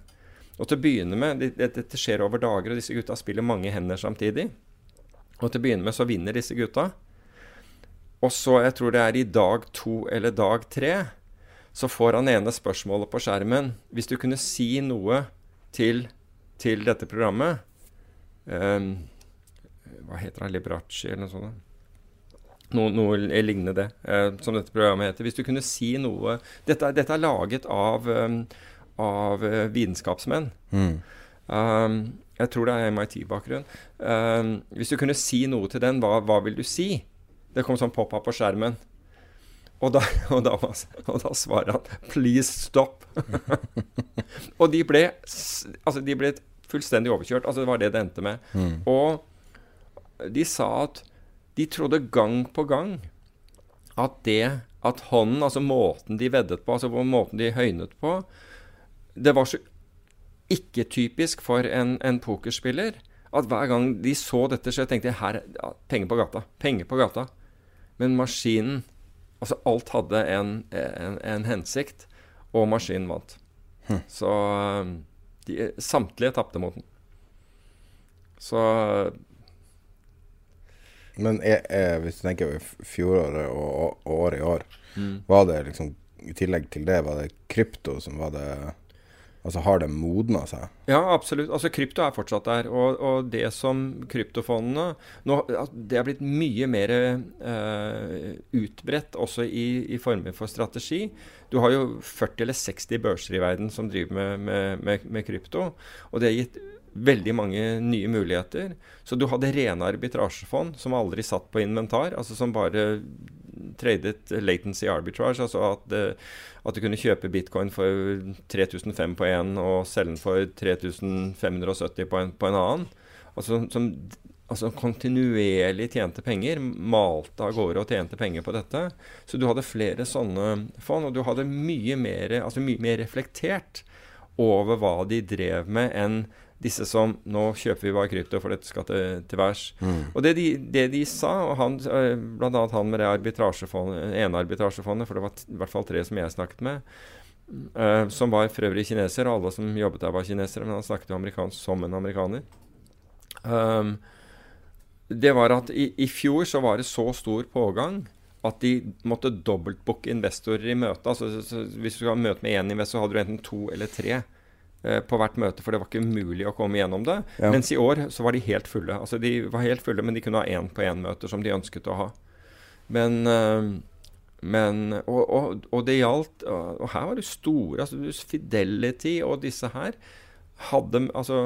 Og til å begynne med, det, Dette skjer over dager, og disse gutta spiller mange hender samtidig. Og til å begynne med så vinner disse gutta. Og så, jeg tror det er i dag to eller dag tre, så får han ene spørsmålet på skjermen. Hvis du kunne si noe til, til dette programmet um, Hva heter han? Liberace eller noe sånt? Noe, noe, lignende det, eh, som dette programmet heter. Hvis du kunne si noe Dette, dette er laget av, um, av uh, vitenskapsmenn. Mm. Um, jeg tror det er MIT-bakgrunn. Um, hvis du kunne si noe til den, hva, hva vil du si? Det kom sånn pop-up på skjermen. Og da, og, da, og da, svarer han 'please stop'. og de ble, altså de ble fullstendig overkjørt. Altså Det var det det endte med. Mm. Og de sa at de trodde gang på gang at det at hånden, altså måten de veddet på, altså måten de høynet på, det var så ikke typisk for en, en pokerspiller at hver gang de så dette skje, tenkte jeg her, ja, penger på gata. Penger på gata. Men maskinen Altså alt hadde en, en, en hensikt, og maskinen vant. Hm. Så de, samtlige tapte mot den. Så Men er, er, hvis du tenker fjoråret og, og året i år, mm. var det liksom i tillegg til det, var det krypto som var det Altså Har det modna seg? Ja, absolutt. Altså Krypto er fortsatt der. Og, og det som kryptofondene nå, Det er blitt mye mer eh, utbredt også i, i, former for strategi. Du har jo 40 eller 60 børser i verden som driver med, med, med, med krypto. Og det har gitt veldig mange nye muligheter. Så du hadde rene arbitrasjefond som aldri satt på inventar, altså som bare tradet latency arbitrage, altså at, at, du kunne kjøpe bitcoin for 3005 på én og selge den for 3570 på en, på en annen. Altså, som, altså kontinuerlig tjente penger, malte av gårde og tjente penger på dette. Så du hadde flere sånne fond, og du hadde mye mer, altså mye mer reflektert over hva de drev med, enn disse som Nå kjøper vi bare krypto, for dette skal til, til værs. Mm. Og det de, det de, sa, og han, eh, bl.a. han med det arbitrasjefondet, ene arbitrasjefondet, for det var i hvert fall tre som jeg snakket med, uh, som var for øvrig kineser, og alle som jobbet der, var kinesere, men han snakket jo amerikansk som en amerikaner. Um, det var at i, i, fjor så var det så stor pågang at de måtte dobbeltbooke investorer i møte. Altså, så, så, hvis du skal ha møte med én investor, hadde du enten to eller tre. Eh, på hvert møte, for det var ikke mulig å komme gjennom det. Ja. Mens i år så var de helt fulle. Altså De var helt fulle, men de kunne ha én-på-én-møter som de ønsket å ha. Men, uh, men og, og, og, det gjaldt Og her var det store altså Fidelity og disse her hadde Altså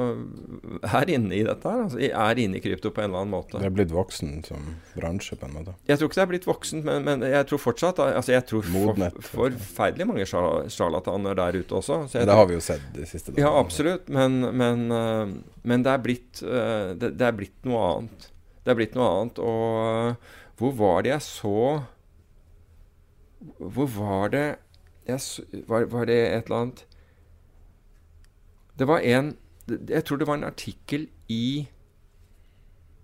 er inne i dette her. Altså, er inne i krypto på en eller annen måte. Det er blitt voksen som bransje, på en måte? Jeg tror ikke det er blitt voksen, men, men jeg tror fortsatt altså Jeg tror for, forferdelig mange sjarlataner der ute også. det har vi jo sett de siste dagene. Ja, absolutt. Men, men, uh, men det, er blitt, uh, det, det, er blitt noe annet. Det er blitt noe annet. Og hvor var det jeg så Hvor var det jeg, var, var det et eller annet det var en Jeg tror det var en artikkel i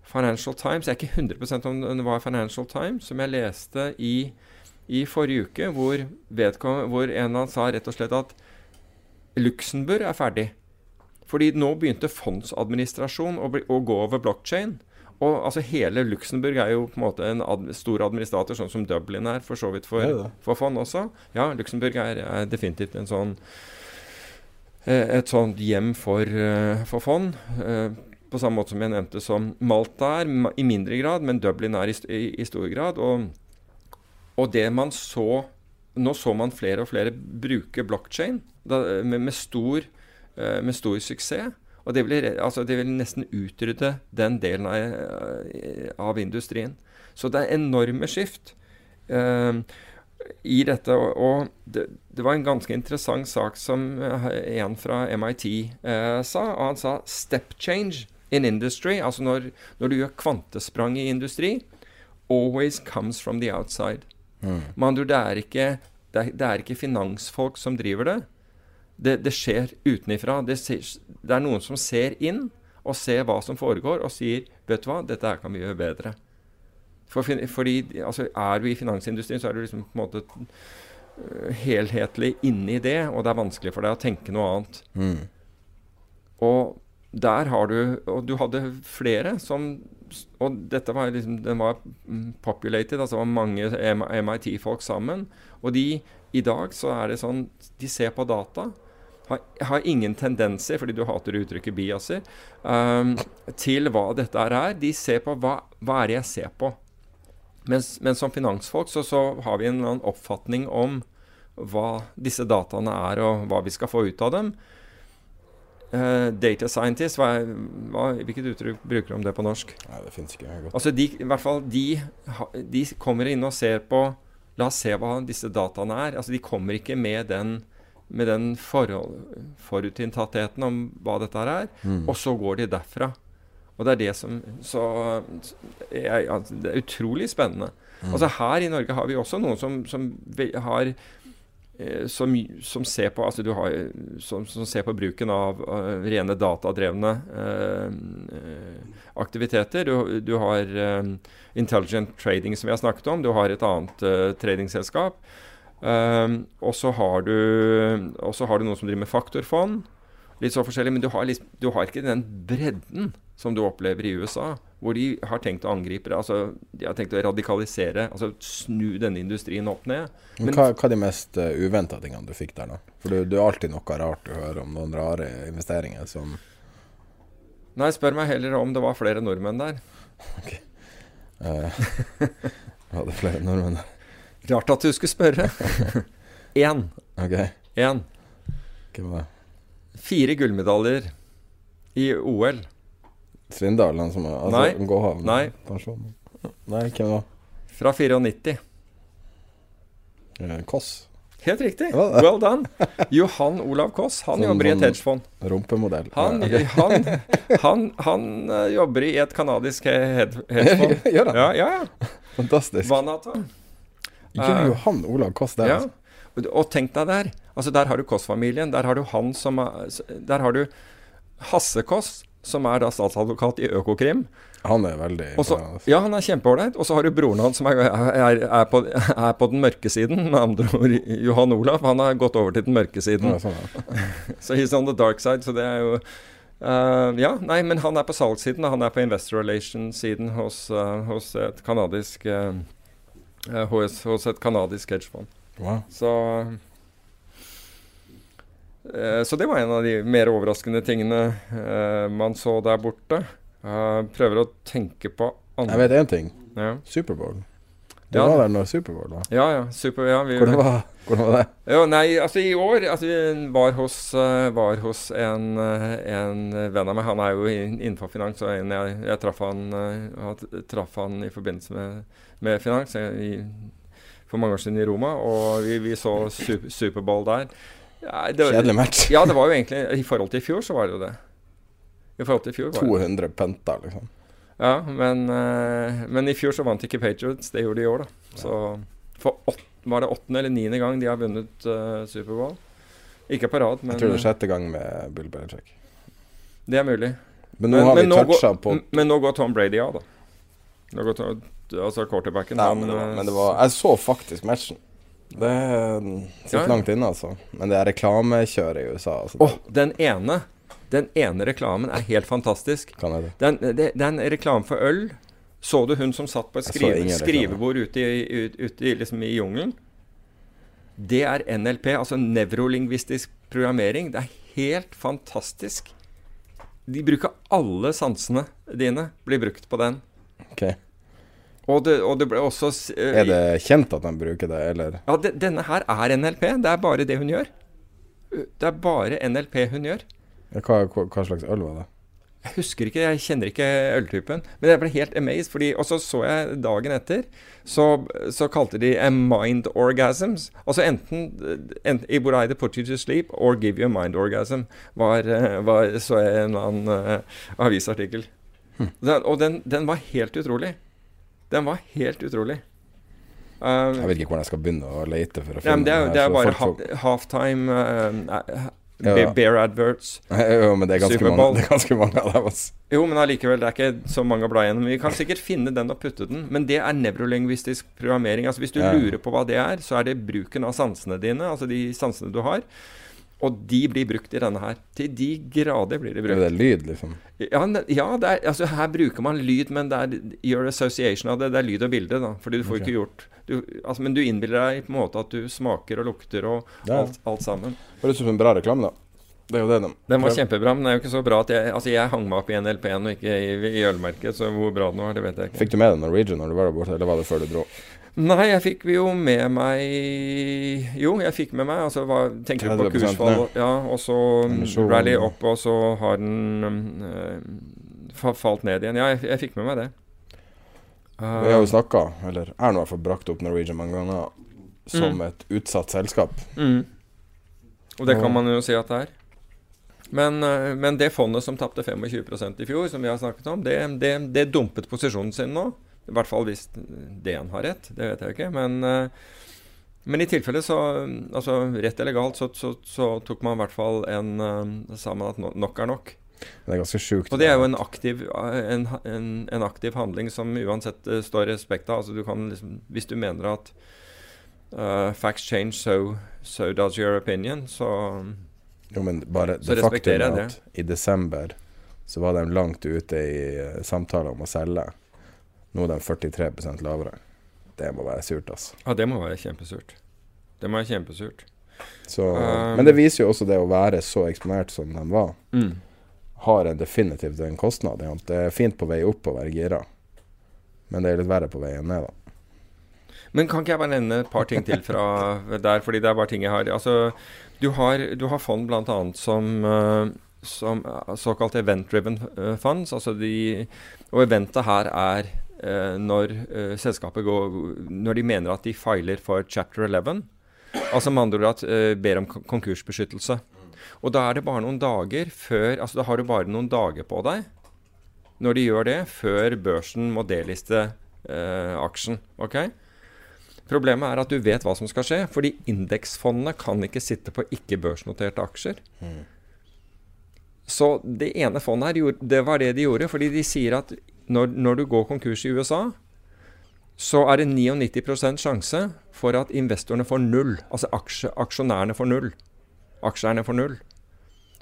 Financial Times. Jeg er ikke 100% om det var Financial Times, som jeg leste i, i forrige uke, hvor, hvor en av sa rett og slett at Luxembourg er ferdig. Fordi nå begynte fondsadministrasjon å, bli, å gå over blockchain. Og altså Hele Luxembourg er jo på en måte en ad, stor administrator, sånn som Dublin er for så vidt for, for fond også. Ja, Luxembourg er, er definitivt en sånn et sånt hjem for, eh, for fond. Eh, på samme måte som jeg nevnte som Malta er, i mindre grad, men Dublin er i, i, i stor grad. Og, og, det man så Nå så man flere og flere bruke blockchain da, med, med, med, stor, suksess. Og det vil, altså, vil nesten utrydde den delen av, av, industrien. Så det er enorme skift. Uh, i dette. Og det, det, var en ganske interessant sak som eh, en fra MIT eh, sa. og Han sa 'step change in industry', altså når, når, du gjør kvantesprang i industri, 'always comes from the outside'. Mm. Men det er, ikke, det, er, det er ikke finansfolk som driver det. Det, det skjer utenifra. Det, det er noen som ser inn og ser hva som foregår, og sier 'vet du hva, dette her kan vi gjøre bedre'. For, fordi altså, Er du i finansindustrien, så er du liksom på en måte uh, helhetlig inni det, og det er vanskelig for deg å tenke noe annet. Mm. Og der har du Og du hadde flere som Og dette var liksom Den var populated, altså var mange MIT-folk sammen. Og de I dag så er det sånn De ser på data. Har, har ingen tendenser, fordi du hater uttrykket biaser, um, til hva dette er. De ser på hva, hva er det jeg ser på. Mens, men som finansfolk så, så, har vi en eller annen oppfatning om hva disse dataene er, og hva vi skal få ut av dem. Uh, data scientist, hva, hva, hvilket uttrykk bruker du om det på norsk? Nei, det finnes ikke. Godt. Altså de, i hvert fall, de, de, kommer inn og ser på La oss se hva disse dataene er. Altså De kommer ikke med den, med den forutinntattheten om hva dette er. Mm. Og så går de derfra Og det er det som Så jeg, Det er utrolig spennende. Mm. Altså Her i Norge har vi også noen som, som har eh, som, som ser på altså du har, som, som ser på bruken av uh, rene datadrevne eh, aktiviteter. Du, du har eh, Intelligent Trading, som vi har snakket om. Du har et annet uh, tradingselskap. Um, og så har, du- og så har du noen som driver med faktorfond. Litt så forskjellig, Men du har, liksom, du har ikke den bredden som du opplever i USA, hvor de har tenkt å angripe det. Altså, de har tenkt å radikalisere, altså snu denne industrien opp ned. Men hva, hva er de mest uh, uventa tingene du fikk der, da? For det det er alltid noe rart du hører om noen rare investeringer som Nei, spør meg heller om det var flere nordmenn der. Ok. uh, det flere nordmenn der. Rart at du skulle spørre. Én. Ok. Én. Hvem var det? Fire gullmedaljer i OL. Svein Han som er altså, Nei. Gåhav? Nei. Pensjon? Nei, hvem da? Fra 94. det? Koss? Helt riktig. Well done. Johan Olav Koss. Han Sånn- jobber i et sånn hedgefond. Rumpemodell? Han, han, han, han eh, jobber i et kanadisk hedgefond. Gjør han? Ja, ja. ja. Fantastisk. Vanata. Gjør Eh, Johan Olav Koss det? Ja. Altså? Og, tenk deg der. Altså Der har du Koss-familien. Der har du han som er, Der har du Hasse Koss, som er da statsadvokat i Økokrim. Han er veldig Også, ja, han er kjempeålreit. Og så har du broren hans som er, er, er, på, er på den mørke siden. Med andre ord Johan Olav. Han har gått over til den mørke siden. Ja, sånn. Så he's on the dark side. Så det er jo uh, Ja, nei, men han er på salgssiden. og Han er på investor relations-siden hos, uh, hos et kanadisk eh, hos, hos et kanadisk hedgefond. Wow. Så eh, Så det var en av de mer overraskende tingene eh, man så der borte. Eh, prøver å tenke på andre Jeg vet én ting. Ja. Superbowl. Du Ja. var der når Superbowl var. Ja, ja. Super. Ja, vi, Hvordan var, hvordan var det? Jo, nei, altså i år altså, Vi var hos, eh, var hos en, en venn av meg. Han er jo innenfor finans. Og jeg, jeg traff, han, traff han i forbindelse med, med finans Jeg, i, for mange år siden i Roma. Og vi, vi så super, Superbowl der. Ja, det Kjedelig match. Ja, det var jo egentlig I forhold til i fjor, så var det jo det. I forhold til i fjor var 200 penta, liksom. Ja, men, eh, men i fjor så vant ikke Patriots. Det gjorde de i år, da. Så for åt, var det åttende eller niende gang de har vunnet uh, Superbowl. Ikke på rad, men Jeg tror det er sjette gang med Bill Belichick. det er mulig. Men nå har vi toucha på Men nå går Tom Brady av, da. Nå går Tom, altså quarterbacken. Nei, men, det var, eh, men det var Jeg så faktisk matchen. Det sitter Ja, langt inne, altså. Men det er reklamekjøret i USA. Altså, Oh, den ene Den ene reklamen er helt fantastisk. Kan jeg det? Den, det, det er en reklame for øl. Så du hun som satt på et skrive, skrivebord ute i, ut, ute liksom i jungelen? Det er NLP, altså nevrolingvistisk programmering. Det er helt fantastisk. De bruker alle sansene dine, blir brukt på den. Ok. Og det, og det ble også eh, Er det kjent at de bruker det, eller? Ja, de, denne her er NLP. Det er bare det hun gjør. Det er bare NLP hun gjør. Hva, hva, hva slags øl var det? Jeg husker ikke, jeg kjenner ikke øltypen. Men jeg ble helt amazed. Fordi, og så så jeg dagen etter, så, så kalte de a mind orgasms. Altså enten, enten would either put you to sleep or give you a mind orgasm, var, eh, var så jeg en annen uh, avisartikkel. Den, og den, den var helt utrolig. Den var helt utrolig. Um, Jeg vet ikke hvordan jeg skal begynne å lete for å finne men det, er, den det er bare ha, halftime uh, Ja. Bear adverts. Jo, men det er ganske Super mange, det er ganske mange av dem. Altså. Jo, men allikevel, det er ikke så mange å bla gjennom. Vi kan sikkert finne den og putte den, men det er nevrolingvistisk programmering. Altså Hvis du Ja. lurer på hva det er, så er det bruken av sansene dine, altså de sansene du har. Og de blir brukt i denne her. Til de grader blir de brukt. det er lyd, liksom? Ja, ja det er, altså her bruker man lyd, men det er your association av det. Det er lyd og bilde, da. Fordi du får okay. ikke gjort du, altså, Men du innbiller deg på en måte at du smaker og lukter og Ja. alt, alt sammen. Høres ut som en bra reklame, da. Det er jo det de Den var kjempebra, men den er jo ikke så bra at jeg Altså, jeg hang meg opp i NLP-en og ikke i, i ølmerket, så hvor bra den var, det vet jeg ikke. Fikk du med deg Norwegian når du var der borte, eller var det før du dro? Nei, jeg fikk jo med meg Jo, jeg fikk med meg. Altså, hva, tenker du på kursfall? Ja, og så rally opp, og så har den eh, falt ned igjen. Ja, jeg, jeg fikk med meg det. Uh, Vi har jo snakka, eller jeg har fall brakt opp Norwegian mange ganger, som Mm. et utsatt selskap. mm. Og det kan man jo si at det er. Men, eh, men, det fondet som tapte 25% i fjor, som vi har snakket om, det, det, det, dumpet posisjonen sin nå. I hvert fall hvis DN har rett. Det vet jeg ikke. Men, eh, men i tilfelle så altså Rett eller galt så, så, så tok man i hvert fall en sammen Sa man at nok er nok. Det er ganske sjukt. Og det er jo en aktiv, en, en, en aktiv handling som uansett står respekt av. Altså du kan liksom, hvis du mener at uh, facts change, so, so does your opinion, så jo, men bare det faktum at i desember så var de langt ute i samtaler om å selge. Nå er de 43% lavere. Det må være surt, altså. Ja, det må være kjempesurt. Det må være kjempesurt. Så, um, men det viser jo også det å være så eksponert som de var. Mm. Har en definitivt en kostnad. Det er fint på vei opp å være gira, men det er litt verre på veien ned, da. Men kan ikke jeg bare nevne et par ting til fra der, fordi det er bare ting jeg har Altså, du har, du har fond bl.a. som, uh, som uh, såkalt event-driven uh, funds. Altså de, og eventet her er når selskapet går Når de mener at de filer for chapter 11. Altså med andre ord at ber om konkursbeskyttelse. Og da er det bare noen dager før Altså da har du bare noen dager på deg når de gjør det, før børsen må deliste aksjen. ok? Problemet er at du vet hva som skal skje, fordi indeksfondene kan ikke sitte på ikke-børsnoterte aksjer. Mm. Så det ene fondet her, det var det de gjorde. Fordi de sier at når, når du går konkurs i USA, så er det 99% sjanse for at investorene får null. Altså aksje, aksjonærene får null. Aksjeeierne får null.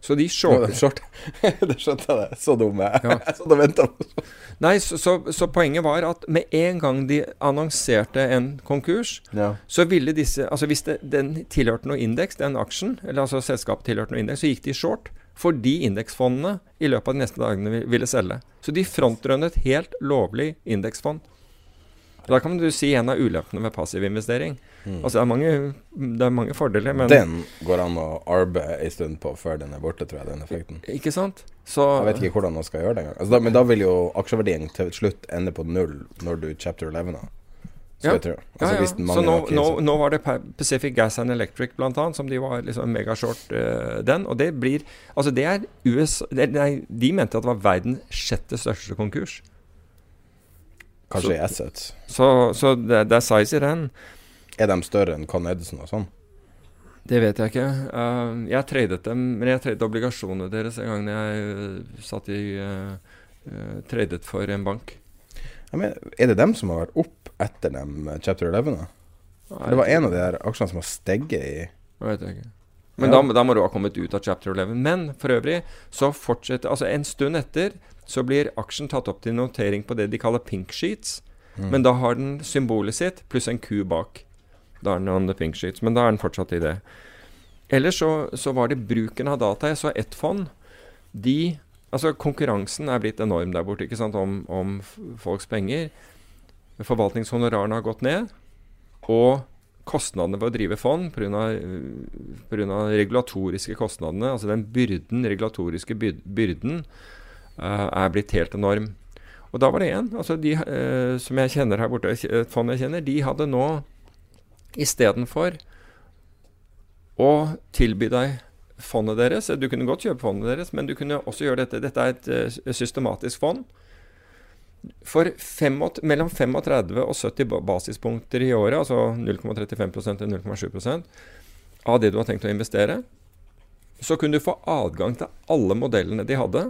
Så de shorter short. Det skjønte jeg. Så dumme. Ja. Jeg satt og venta. Nei, så, så, så, poenget var at med en gang de annonserte en konkurs, ja. så ville disse Altså hvis det, den tilhørte noe indeks, den aksjen, eller altså selskapet tilhørte noe indeks, så gikk de short fordi indeksfondene i løpet av de neste dagene ville selge. Så de frontrunnet helt lovlig indeksfond. Da kan du si en av ulempene med passiv investering. Mm. Altså det er, mange, det er mange fordeler, men Den går an å arbeide en stund på før den er borte, tror jeg, den effekten. Ikke sant? Så, jeg vet ikke hvordan man skal gjøre det engang. Altså men da vil jo aksjeverdien til slutt ende på null når du chapter 11 har. Ja. Altså, ja, ja. Så nå, nå, nå, var det Pacific Gas and Electric blant annet, som de var liksom megashort uh, den. Og det blir Altså, det er US det, Nei, de mente at det var verdens sjette største konkurs. Kanskje i assets. Så, så det, det, er size i den. Er de større enn Con Edison og sånn? Det vet jeg ikke. Uh, jeg tradet dem, men jeg tradet obligasjonene deres en gang jeg uh, satt i uh, tradet for en bank. Ja, men er det dem som har vært opp etter dem chapter 11? Da? Nei, det var en av de der aksjene som har steget i Jeg vet ikke. Men ja. da, da, må du ha kommet ut av chapter 11. Men for øvrig så fortsetter Altså en stund etter så blir aksjen tatt opp til notering på det de kaller pink sheets. Mm. Men da har den symbolet sitt pluss en ku bak. Da er den on the pink sheets. Men da er den fortsatt i det. Ellers så, så var det bruken av data. Jeg så ett fond. De Altså, konkurransen er blitt enorm der borte ikke sant, om, om folks penger. Forvaltningshonorarene har gått ned. Og kostnadene ved å drive fond pga. regulatoriske kostnadene, altså den byrden, regulatoriske byrden, uh, er blitt helt enorm. Og da var det en altså de uh, som jeg kjenner her borte, et fond jeg kjenner, de hadde nå istedenfor å tilby deg fondet deres Du kunne godt kjøpe fondet deres, men du kunne også gjøre dette. Dette er et uh, systematisk fond. For fem, mellom 35 og 70 basispunkter i året, altså 0,35% til 0,7% av det du har tenkt å investere, så kunne du få adgang til alle modellene de hadde.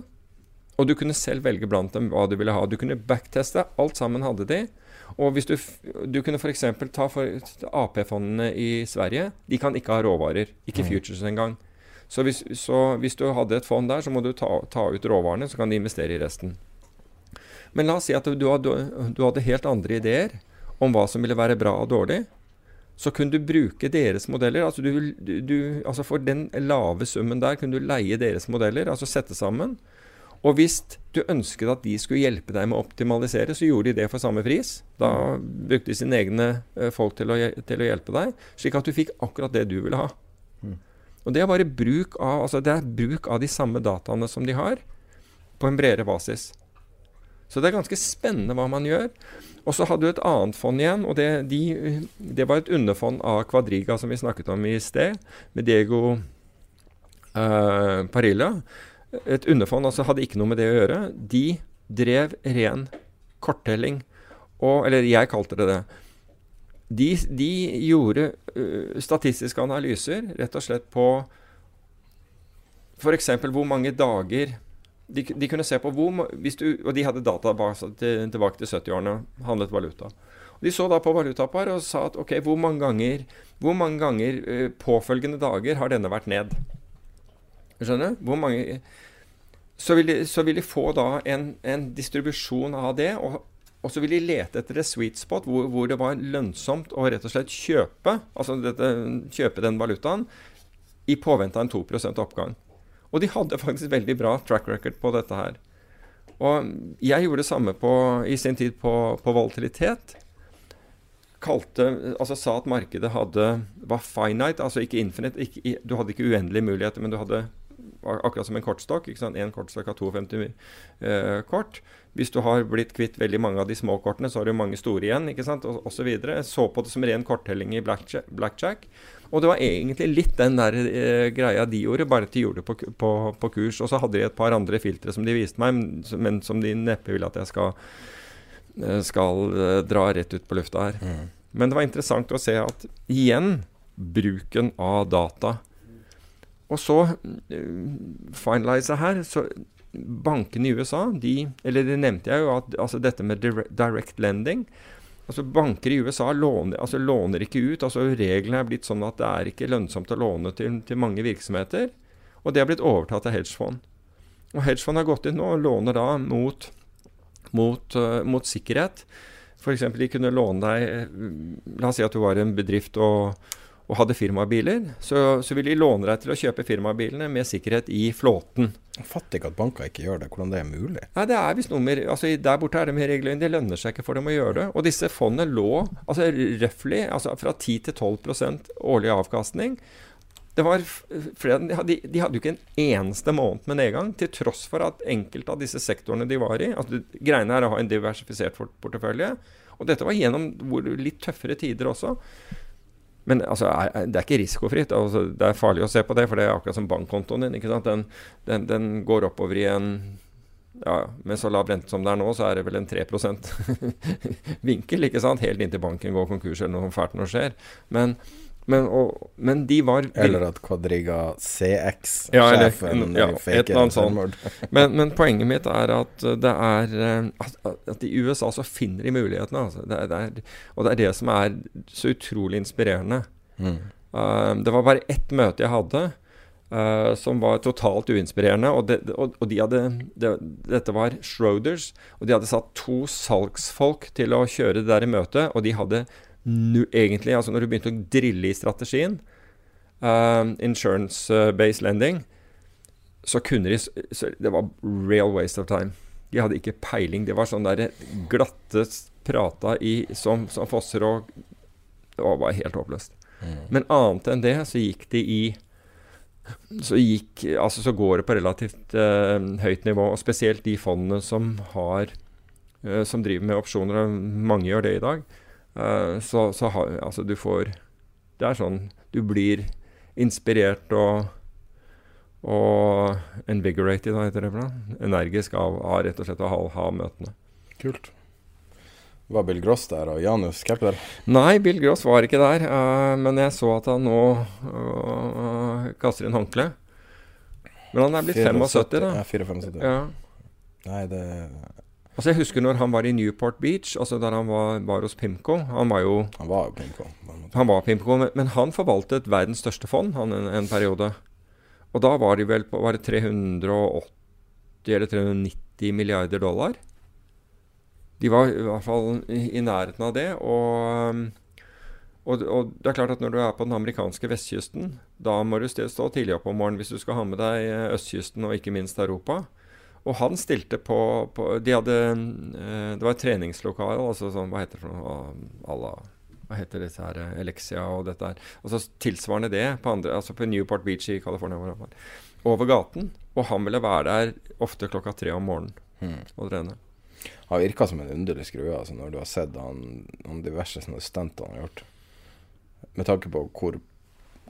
Og du kunne selv velge blant dem hva du ville ha. Du kunne backteste. Alt sammen hadde de. Og hvis du, du kunne f.eks. ta AP-fondene i Sverige. De kan ikke ha råvarer. Ikke mm. futures engang. Så hvis, så hvis, du hadde et fond der, så må du ta, ta, ut råvarene, så kan de investere i resten. Men la oss si at du, hadde, du hadde helt andre ideer om hva som ville være bra og dårlig. Så kunne du bruke deres modeller. Altså, du, du, altså For den lave summen der kunne du leie deres modeller, altså sette sammen. Og hvis du ønsket at de skulle hjelpe deg med å optimalisere, så gjorde de det for samme pris. Da brukte de sine egne eh, folk til å, til å hjelpe deg, slik at du fikk akkurat det du ville ha. Og det er bare bruk av, altså det er bruk av de samme dataene som de har, på en bredere basis. Så det er ganske spennende hva man gjør. Og så hadde du et annet fond igjen, og det, de, det var et underfond av Quadriga som vi snakket om i sted, med Diego uh, Parilla, et underfond, altså hadde ikke noe med det å gjøre. De drev ren korttelling. Og, eller jeg kalte det det. De, de gjorde uh, statistiske analyser rett og slett på f.eks. hvor mange dager de, de, kunne se på hvor du, Og de hadde database til, tilbake til 70-årene, handlet valuta. Og de så da på valutapar og sa at ok, hvor mange ganger, hvor mange ganger uh, påfølgende dager har denne vært ned? Skjønner du? Hvor mange så vil, de, så vil de få da en, en distribusjon av det. Og, og, så vil de lete etter et sweet spot hvor, hvor, det var lønnsomt å rett og slett kjøpe, altså dette, kjøpe den valutaen i påvente av en 2% oppgang. Og de hadde faktisk veldig bra track record på dette her. Og jeg gjorde det samme på, i sin tid på, på volatilitet. Kalte, altså sa at markedet hadde, var finite, altså ikke infinite. Ikke, du hadde ikke uendelige muligheter, men du hadde akkurat som en kortstokk. Én kortstokk har 52 eh, kort. Hvis du har blitt kvitt veldig mange av de små kortene, så har du mange store igjen. ikke sant, og osv. Jeg så på det som ren korttelling i blackjack. blackjack. Og det var egentlig litt den der eh, greia de gjorde, bare at de gjorde det på, på, på, kurs. Og så hadde de et par andre filtre som de viste meg, men som de neppe vil at jeg skal, eh, skal uh, dra rett ut på lufta her. Mm. Men det var interessant å se at igjen bruken av data og så uh, finalize her så Bankene i USA, de Eller det nevnte jeg jo, at altså dette med direct lending altså Banker i USA låner, altså låner ikke ut. altså Reglene er blitt sånn at det er ikke lønnsomt å låne til, til mange virksomheter. Og det har blitt overtatt av hedgefond. Og hedgefond har gått inn nå og låner da mot, mot, uh, mot sikkerhet. F.eks. de kunne låne deg La oss si at du var en bedrift og og hadde firmabiler, så, så vil de låne deg til å kjøpe firmabilene med sikkerhet i flåten. Jeg fatter ikke at banker ikke gjør det. Hvordan det er mulig? Nei, det er visst nummer, altså Der borte er det med regler. Det lønner seg ikke for dem å gjøre det. Og disse fondene lå altså røftlig altså fra 10 til 12% årlig avkastning. Det var flere, de, hadde, de hadde jo ikke en eneste måned med nedgang, til tross for at enkelte av disse sektorene de var i altså Greiene er å ha en diversifisert portefølje. Og dette var gjennom litt tøffere tider også. Men altså, det er ikke risikofritt. Altså, det er farlig å se på det, for det er akkurat som bankkontoen din. Den, den, den, går oppover i en ja, Med så lav rente som det er nå, så er det vel en 3% vinkel. ikke sant? Helt inntil banken går konkurs eller noe fælt noe skjer. Men men, og, men, de var Eller at Quadriga CX-sjefen ja, ja, et eller annet sånt. Men, men, poenget mitt er at det er at, at i USA så finner de mulighetene. Altså. Det er, det er, og det er det som er så utrolig inspirerende. Mm. Uh, det var bare ett møte jeg hadde uh, som var totalt uinspirerende. Og, det, og, og de hadde, det, dette var Schroders, og de hadde satt to salgsfolk til å kjøre det der i møtet, og de hadde egentlig, altså når du begynte å drille i strategien, uh, insurance-based lending, så kunne de så Det var real waste of time. De hadde ikke peiling. Det var sånn der glatte prata i, som, som fosser og Det var bare helt håpløst. Mm. Men annet enn det så gikk de i så, gikk, altså så går det på relativt uh, høyt nivå. Og spesielt de fondene som har uh, som driver med opsjoner, og mange gjør det i dag, Uh, så, så har, altså du får Det er sånn Du blir inspirert og og invigorated, hva heter det for noe? Energisk av, av rett og slett å ha, ha møtene. Kult. Var Bill Gross der og Janus Kepler? Nei, Bill Gross var ikke der. Uh, men jeg så at han nå uh, kaster inn håndkle. Men han er blitt 75, da. Ja, 74. Ja. Nei, det Altså Jeg husker når han var i Newport Beach, altså der han var, var hos Pimco. Han var jo Han var jo Pimco. Han var Pimco, men, men, han forvaltet verdens største fond han en, en, periode. Og da var de vel på var det 380 eller 390 milliarder dollar. De var i hvert fall i, i nærheten av det. Og, og, og, det er klart at når du er på den amerikanske vestkysten, da må du stå tidlig opp om morgenen hvis du skal ha med deg østkysten og ikke minst Europa. Og han stilte på, på De hadde eh, Det var et treningslokale, altså sånn Hva heter det for noe? Alla, hva heter disse her Elexia og dette her. Altså tilsvarende det på, andre, altså på Newport Beach i California. Over gaten. Og han ville være der ofte klokka tre om morgenen hmm. og trene. Han virka som en underlig skrue, altså, når du har sett han, han diverse sånne stunt han har gjort. Med tanke på hvor,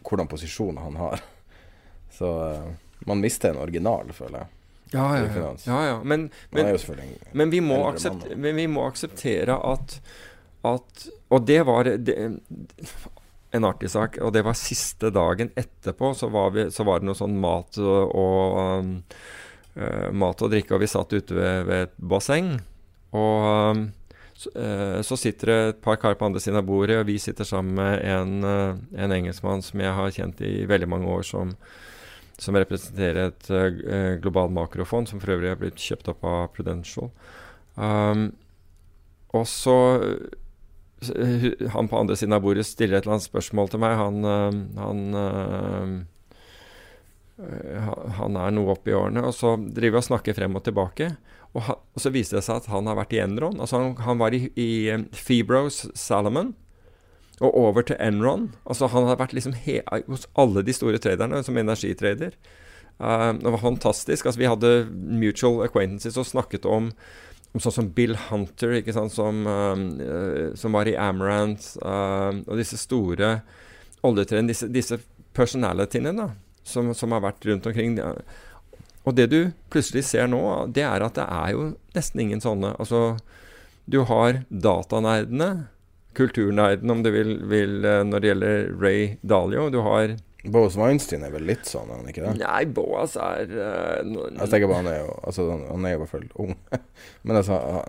hvordan posisjoner han har. Så uh, man mister en original, føler jeg. Ja, ja, ja. ja, ja. Men, men, men, vi men, vi må akseptere at, at Og det var det, en artig sak. Og det var siste dagen etterpå, så var, vi, så var det noe sånn mat og, og um, uh, mat og drikke, og vi satt ute ved, ved et basseng. Og um, så, uh, så, sitter det et par karer på andre siden av bordet, og vi sitter sammen med en, uh, en engelskmann som jeg har kjent i veldig mange år, som, som representerer et uh, globalt makrofond, som for øvrig er blitt kjøpt opp av Prudential. Um, og så uh, Han på andre siden av bordet stiller et eller annet spørsmål til meg. Han, uh, han, han er noe oppe i årene. Og så driver vi og snakker frem og tilbake. Og, ha, og, så viser det seg at han har vært i Enron. Altså han, han var i, i Febros Salomon og over til Enron. Altså Han har vært liksom hos alle de store traderne som energitrader. Uh, det var fantastisk. Altså Vi hadde mutual acquaintances og snakket om, om sånn som Bill Hunter, ikke sant, som, uh, som var i Amaranth, uh, og disse store oljetraderne, disse, disse personalityene da, som, som, har vært rundt omkring. Og det du plutselig ser nå, det er at det er jo nesten ingen sånne. Altså, du har datanerdene kulturnerden, om du vil, vil, eh, når det gjelder Ray Dalio. Du har Boas Weinstein er vel litt sånn, er han ikke det? Nei, Boas er uh, no, Jeg tenker bare han er jo altså, han, er jo i hvert fall ung. Men altså uh,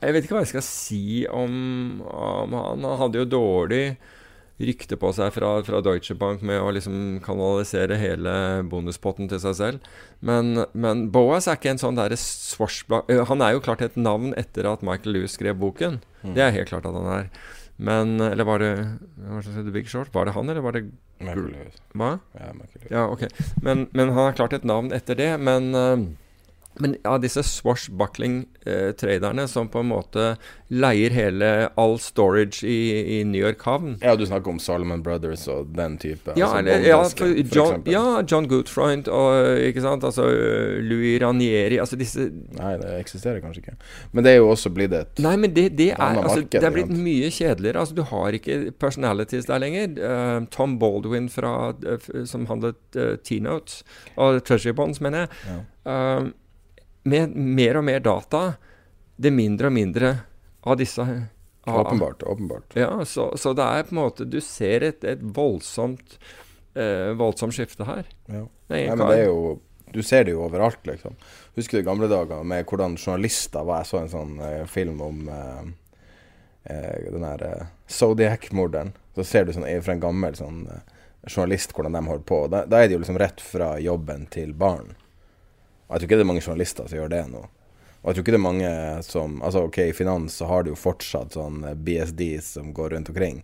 Jeg vet ikke hva jeg skal si om, om han. Han hadde jo dårlig rykte på seg fra, fra, Deutsche Bank med å liksom kanalisere hele bonuspotten til seg selv. Men, men Boas er ikke en sånn derre swashblad... Han er jo klart et navn etter at Michael Lewis skrev boken. Mm. Det er helt klart at han er. Men Eller var det, var det Big Short? Var det han, eller var det Michael Lewis. Hva? Ja, Michael Lewis. Ja, ok. Men, men han har klart et navn etter det. Men men ja, disse swashbuckling-traderne som på en måte leier hele all storage i, i New York havn. Ja, du snakker om Solomon Brothers og den type? Ja, altså, ja, for John, for ja John Goodfreund og ikke sant, altså Louis Ranieri altså disse Nei, det eksisterer kanskje ikke. Men det er jo også blitt et Nei, men det, det er altså, marked, Det er blitt mye kjedeligere. Altså, du har ikke personalities der lenger. Uh, Tom Baldwin fra, uh, som handlet uh, T-notes, og Treasury Bonds, mener jeg. Ja. Uh, med mer og mer data, det er mindre og mindre av disse av, Åpenbart. åpenbart. Ja, så, så, det er på en måte Du ser et, et voldsomt eh, voldsomt skifte her. Ja. Nei, men det er jo Du ser det jo overalt, liksom. Husker du gamle dager med hvordan journalister var Jeg så en sånn eh, film om eh, eh den der eh, Zodiac-morderen. Så ser du sånn fra en gammel sånn eh, journalist hvordan de holder på. Da, da er det jo liksom rett fra jobben til barn. Og jeg tror ikke det er mange journalister som gjør det nå. Og jeg tror ikke det er mange som Altså ok, i finans så har du jo fortsatt sånn eh, BSD som går rundt omkring.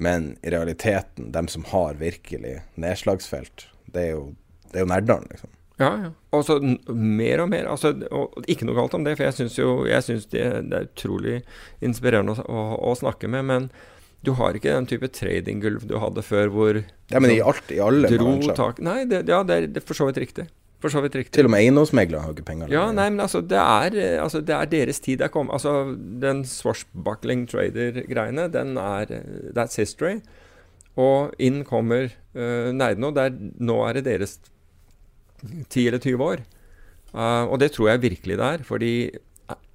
Men i realiteten, dem som har virkelig nedslagsfelt, det er jo, det er jo nerdene, liksom. Ja, ja. Og så mer og mer. Altså, og ikke noe galt om det, for jeg syns jo jeg synes det, det, er utrolig inspirerende å, å, å, snakke med. Men du har ikke den type tradinggulv du hadde før, hvor Ja, men i, alt, i alle bransjer. Nei, det, ja, det er for så vidt riktig. For så vidt riktig. Til og med eiendomsmeglere har ikke penger. Ja, nei, men altså det, er, eh, altså, det er deres tid. Er kommet. Altså, den swashbuckling trader-greiene, den er eh, That's history. Og inn kommer uh, nerdene, og nå er det deres 10 eller 20 år. Uh, og det tror jeg virkelig det er. Fordi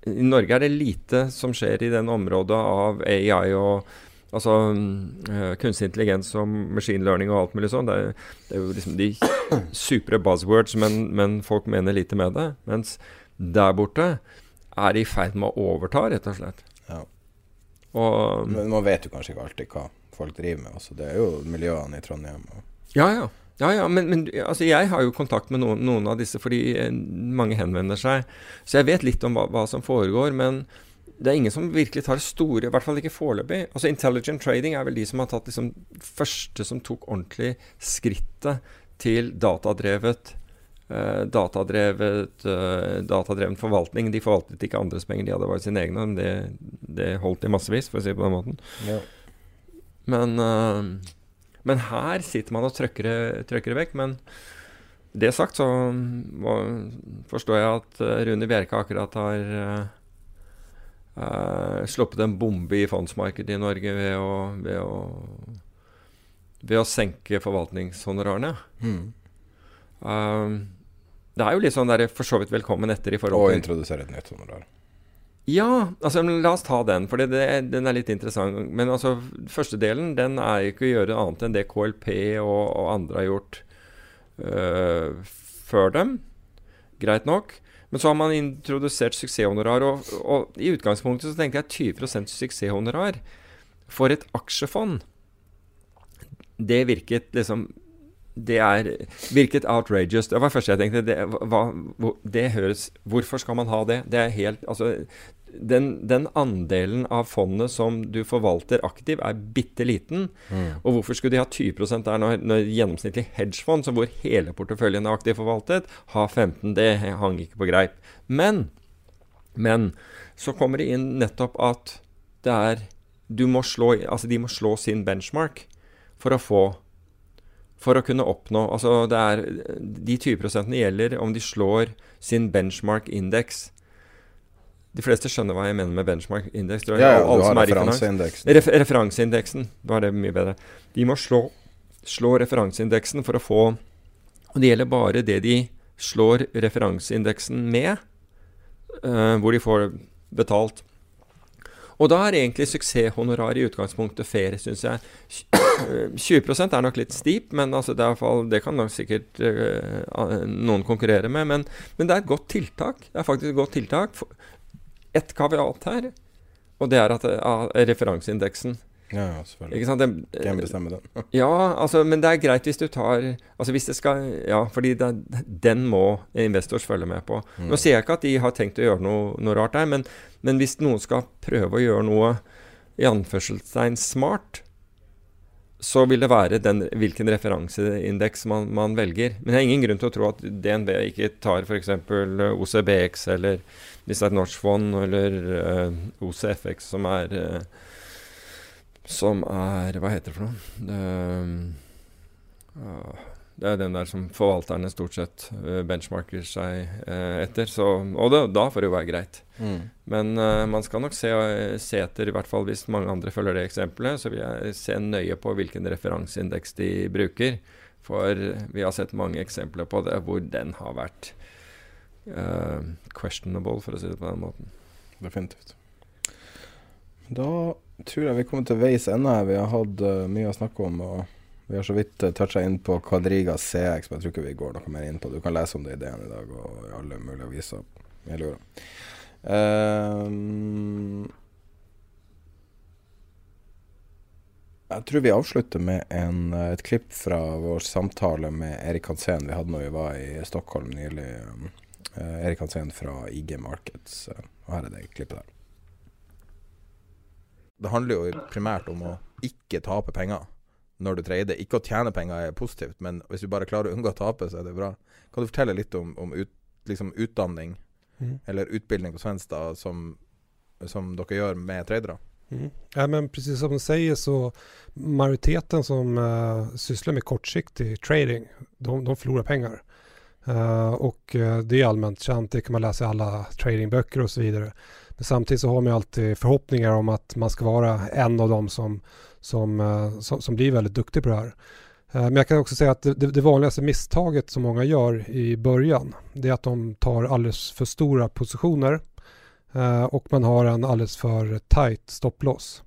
i Norge er det lite som skjer i den området av AI og Altså uh, kunstig intelligens og machine learning og alt mulig sånn. Det, det, er jo liksom de supre buzzwords, men, men, folk mener lite med det. Mens der borte er i ferd med å overta, rett og slett. Ja. Og, men man vet jo kanskje ikke alltid hva folk driver med. Altså, det er jo miljøene i Trondheim. Ja, ja. Ja, ja, men, men altså, jeg har jo kontakt med noen, noen, av disse fordi eh, mange henvender seg. Så jeg vet litt om hva, hva som foregår. Men det er ingen som virkelig tar store, i hvert fall ikke foreløpig. Altså Intelligent trading er vel de som har tatt liksom første som tok ordentlig skrittet til datadrevet Uh, datadrevet uh, datadreven forvaltning. De forvaltet ikke andres penger, de hadde bare sine egne. Men det, det holdt i massevis, for å si det på den måten. Ja. Men, uh, men, her sitter man og trøkker det vekk. Men det sagt, så må, forstår jeg at eh, Rune Bjerke akkurat har eh, uh, sluppet en bombe i fondsmarkedet i Norge ved å, ved å, ved å senke forvaltningshonorarene. Mm. Um, det er jo litt sånn der for så vidt velkommen etter i forhold Og til introdusere et nytt honorar. Ja, altså la oss ta den, for det, det, den er litt interessant. Men altså, første delen den er ikke å gjøre annet enn det KLP og, og andre har gjort øh, før dem. Greit nok. Men så har man introdusert suksesshonorar, og, og i utgangspunktet så tenkte jeg 20 suksesshonorar for et aksjefond. Det virket liksom det er, virket outrageous. Det var det første jeg tenkte. Det, hva, det høres Hvorfor skal man ha det? Det er helt Altså, den, den andelen av fondet som du forvalter aktiv, er bitte liten. Mm. Og hvorfor skulle de ha 20 der når, når gjennomsnittlig hedgefond, hvor hele porteføljen er aktivt forvaltet, har 15 Det hang ikke på greip. Men, men så kommer det inn nettopp at det er du må slå, altså De må slå sin benchmark for å få for å kunne oppnå altså det er, De 20 gjelder om de slår sin benchmark-indeks. De fleste skjønner hva jeg mener med benchmark-indeks. Ja, ja, du har referanseindeksen. Refer referanseindeksen var det mye bedre. De må slå, slå referanseindeksen for å få Og det gjelder bare det de slår referanseindeksen med, uh, hvor de får betalt. Og da er egentlig suksesshonorar i utgangspunktet fair, syns jeg. 20 er nok litt stip, men altså det, fall, det, kan nok sikkert uh, noen konkurrere med. Men, men, det er et godt tiltak. Det er faktisk et godt tiltak. Ett kaviat her, og det er at uh, referanseindeksen ja, selvfølgelig. Ikke sant? Det, Hvem bestemmer den? ja, altså, men det er greit hvis du tar Altså hvis det skal Ja, fordi det, den må investors følge med på. Mm. Nå sier jeg ikke at de har tenkt å gjøre noe, noe rart der, men, men, hvis noen skal prøve å gjøre noe i anførselstegn smart, så vil det være den, hvilken referanseindeks man, man, velger. Men det er ingen grunn til å tro at DNB ikke tar f.eks. OCBX eller hvis det er et norsk fond, eller uh, OCFX, som er uh, som er Hva heter det for noe? Det, uh, det er den der som forvalterne stort sett benchmarker seg uh, etter. Så, og det, da får det jo være greit. Mm. Men man skal nok se, se, etter, i hvert fall hvis mange andre følger det eksempelet, så vil jeg se nøye på hvilken referanseindeks de bruker. For vi har sett mange eksempler på det hvor den har vært questionable, for å si det på den måten. Definitivt. Da tror jeg vi kommer til veis ende. Vi har hatt uh, mye å snakke om. og Vi har så vidt uh, toucha inn på Quadriga CX, men jeg tror ikke vi går noe mer inn på det. Du kan lese om det i DN i dag og i alle mulige aviser Jeg lurer. Um, jeg tror vi avslutter med en, et klipp fra vår samtale med Erik Hansen vi hadde når vi var i Stockholm nylig. Uh, Erik Hansen fra IG Markets. og her er det klippet der. Det handler jo primært om å ikke tape penger når du trader. Ikke å tjene penger er positivt, men hvis du bare klarer å unngå å tape, så er det bra. Kan du fortelle litt om, om ut, liksom utdanning mm. eller utbildning på Svenstad som, som dere gjør med tradere? Mm. Ja, men precis som du sier, så majoriteten som uh, sysslar med kortsiktig trading, de, de förlorar pengar. Uh, och uh, det är allmänt känt, det kan man läsa i alla tradingböcker och så vidare. Men samtidigt så har man alltid förhoppningar om att man ska vara en av dem som, som, uh, som, som, blir väldigt duktig på det här. Men jag kan också säga att det, det, vanligaste misstaget som många gör i början det är att de tar alldeles för stora positioner och man har en alldeles för tight stopploss.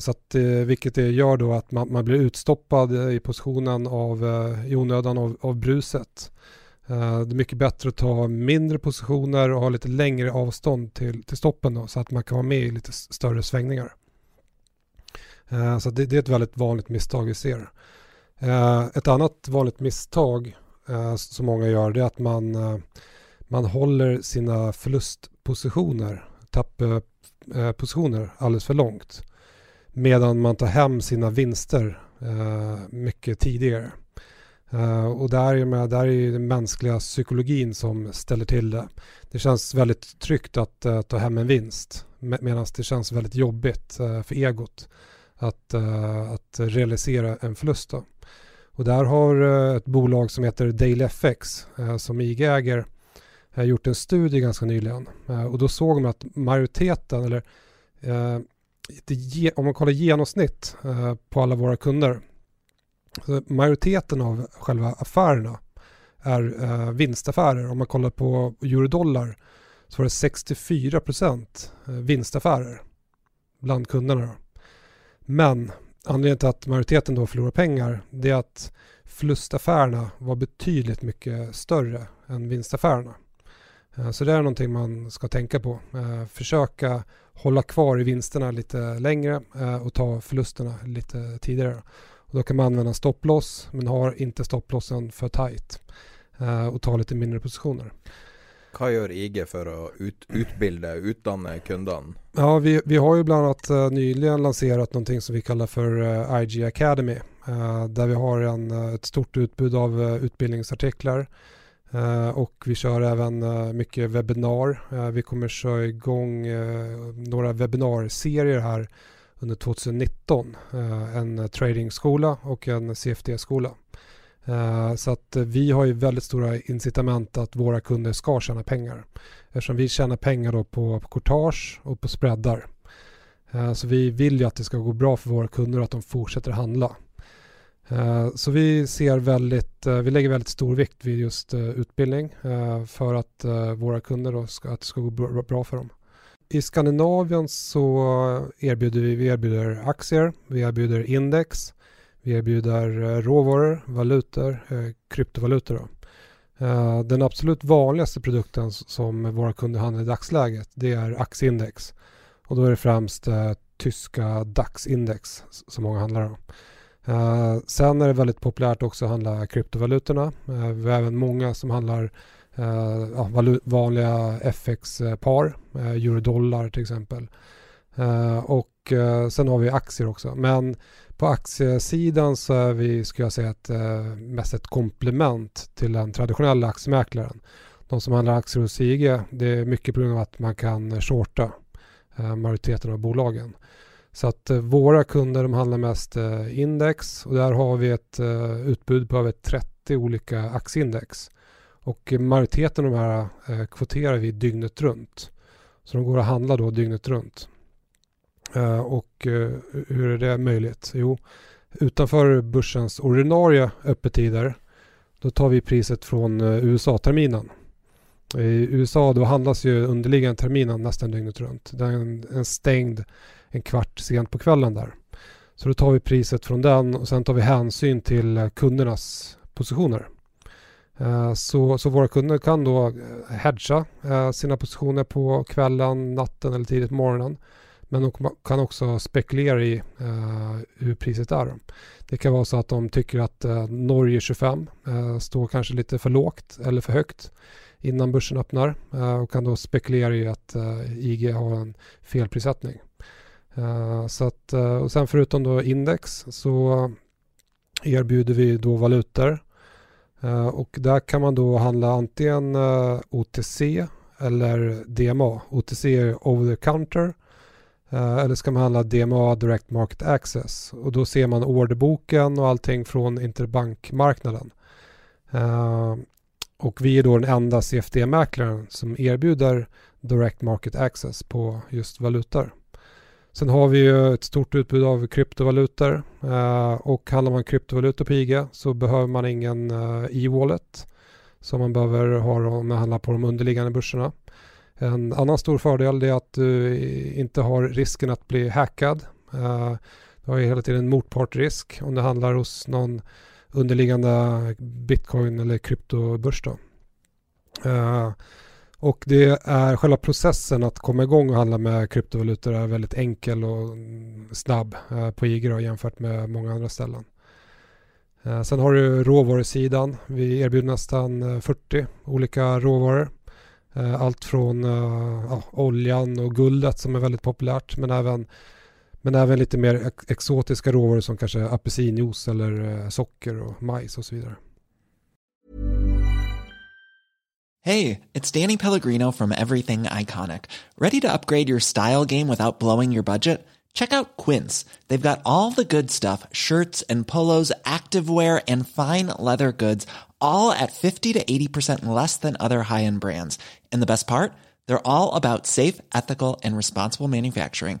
Så att, vilket det gör då att man, man blir utstoppad i positionen av, i onödan av, av bruset. Det är mycket bättre att ta mindre positioner och ha lite längre avstånd till, till stoppen då, så att man kan vara med i lite större svängningar. Så det, det är ett väldigt vanligt misstag vi ser. Ett annat vanligt misstag som många gör det är att man, man håller sina förlustpositioner, tapppositioner alldeles för långt. Medan man tar hem sina vinster mycket tidigare. Uh, och där är, med, där är den mänskliga psykologin som ställer till det. Det känns väldigt tryggt att uh, ta hem en vinst med, medan det känns väldigt jobbigt uh, för egot att, att realisera en förlust. Då. Och där har ett bolag som heter DailyFX som IG äger gjort en studie ganska nyligen och då såg man att majoriteten eller om man kollar genomsnitt på alla våra kunder majoriteten av själva affärerna är eh, vinstaffärer. Om man kollar på eurodollar så var det 64 procent eh, vinstaffärer bland kunderna. Men anledningen till att majoriteten då förlorar pengar det är att förlustaffärerna var betydligt mycket större än vinstaffärerna. Eh, så det är någonting man ska tänka på. Eh, försöka hålla kvar i vinsterna lite längre och ta förlusterna lite tidigare. Och då kan man använda stopploss men har inte stopplossen för tight och ta lite mindre positioner. Hva gjør IG for å ut, utbilde, utdanne kundene? Ja, vi, vi har jo bl.a. uh, nyligen lansert noe som vi kaller for uh, IG Academy. Uh, der vi har en, et stort utbud av utbildningsartiklar. och vi kör även mycket webbinar. vi kommer köra igång några webbinarserier här under 2019. en tradingskola och en CFD-skola. Eh, så att vi har ju väldigt stora incitament att våra kunder ska tjäna pengar. Eftersom vi tjänar pengar då på, på courtage och på spreadar. Eh, så vi vill ju att det ska gå bra för våra kunder och att de fortsätter handla. Eh, så vi ser väldigt, vi lägger väldigt stor vikt vid just utbildning för att våra kunder då ska, att det ska gå bra för dem. I Skandinavien så erbjuder vi, vi erbjuder aktier, vi erbjuder index, vi erbjuder eh, råvaror, valutor, eh, kryptovalutor. Eh, den absolut vanligaste produkten som våra kunder handlar i dagsläget det är aktieindex. Och då är det främst tyska DAX-index som många handlar om. Sen är det väldigt populärt också att handla kryptovalutorna. vi har även många som handlar vanliga FX-par, euro-dollar till exempel. och sen har vi aktier också. Men på aktiesidan så är vi, skulle jag säga, ett, mest ett komplement till den traditionella aktiemäklaren. De som handlar aktier hos IG, det är mycket på grund av att man kan shorta majoriteten av bolagen. Så att eh, våra kunder de handlar mest index och där har vi ett utbud på över 30 olika aktieindex. Och majoriteten av de här kvoterar vi dygnet runt. Så de går att handla då dygnet runt. Eh, och eh, hur är det möjligt? Jo, utanför börsens ordinarie öppettider då tar vi priset från eh, USA-terminen. I USA då handlas ju underliggande terminen nästan dygnet runt. Den är stängd en kvart sent på kvällen där. Så då tar vi priset från den och sen tar vi hänsyn till kundernas positioner. Så, så våra kunder kan då hedga sina positioner på kvällen, natten eller tidigt på morgonen. Men de kan också spekulera i uh, hur priset är. Det kan vara så att de tycker att Norge 25 uh, står kanske lite för lågt eller för högt innan börsen öppnar och kan då spekulera i att IG har en felprissättning. så att, och sen förutom då index så erbjuder vi då valutor och där kan man då handla antingen OTC eller DMA. OTC är over the counter Eh, eller ska man handla DMA, Direct Market Access? Och då ser man orderboken och allting från interbankmarknaden. Och vi är då den enda CFD-mäklaren som erbjuder Direct Market Access på just valutor. Sen har vi ju ett stort utbud av kryptovalutor uh, och handlar man kryptovalutor på IG så behöver man ingen e-wallet som man behöver ha om man handlar på de underliggande börserna. En annan stor fördel är att du inte har risken att bli hackad. Eh, du har ju hela tiden motpartrisk om det handlar hos någon underliggande bitcoin eller kryptobörs. Uh, Eh, och det är själva processen att komma igång och handla med kryptovalutor är väldigt enkel och snabb uh, på IG då, jämfört med många andra ställen. Sen har du råvarusidan. Vi erbjuder nästan 40 olika råvaror. Allt från ja, oljan och guldet som är väldigt populärt men även, men även lite mer exotiska råvaror som kanske apelsinjuice eller eh, socker och majs och så vidare. Hej, it's Danny Pellegrino from Everything Iconic. Ready to upgrade your style game without blowing your budget? Check out Quince. They've got all the good stuff, shirts and polos, activewear and fine leather goods all at 50 to 80% less than other high-end brands. And the best part? They're all about safe, ethical, and responsible manufacturing.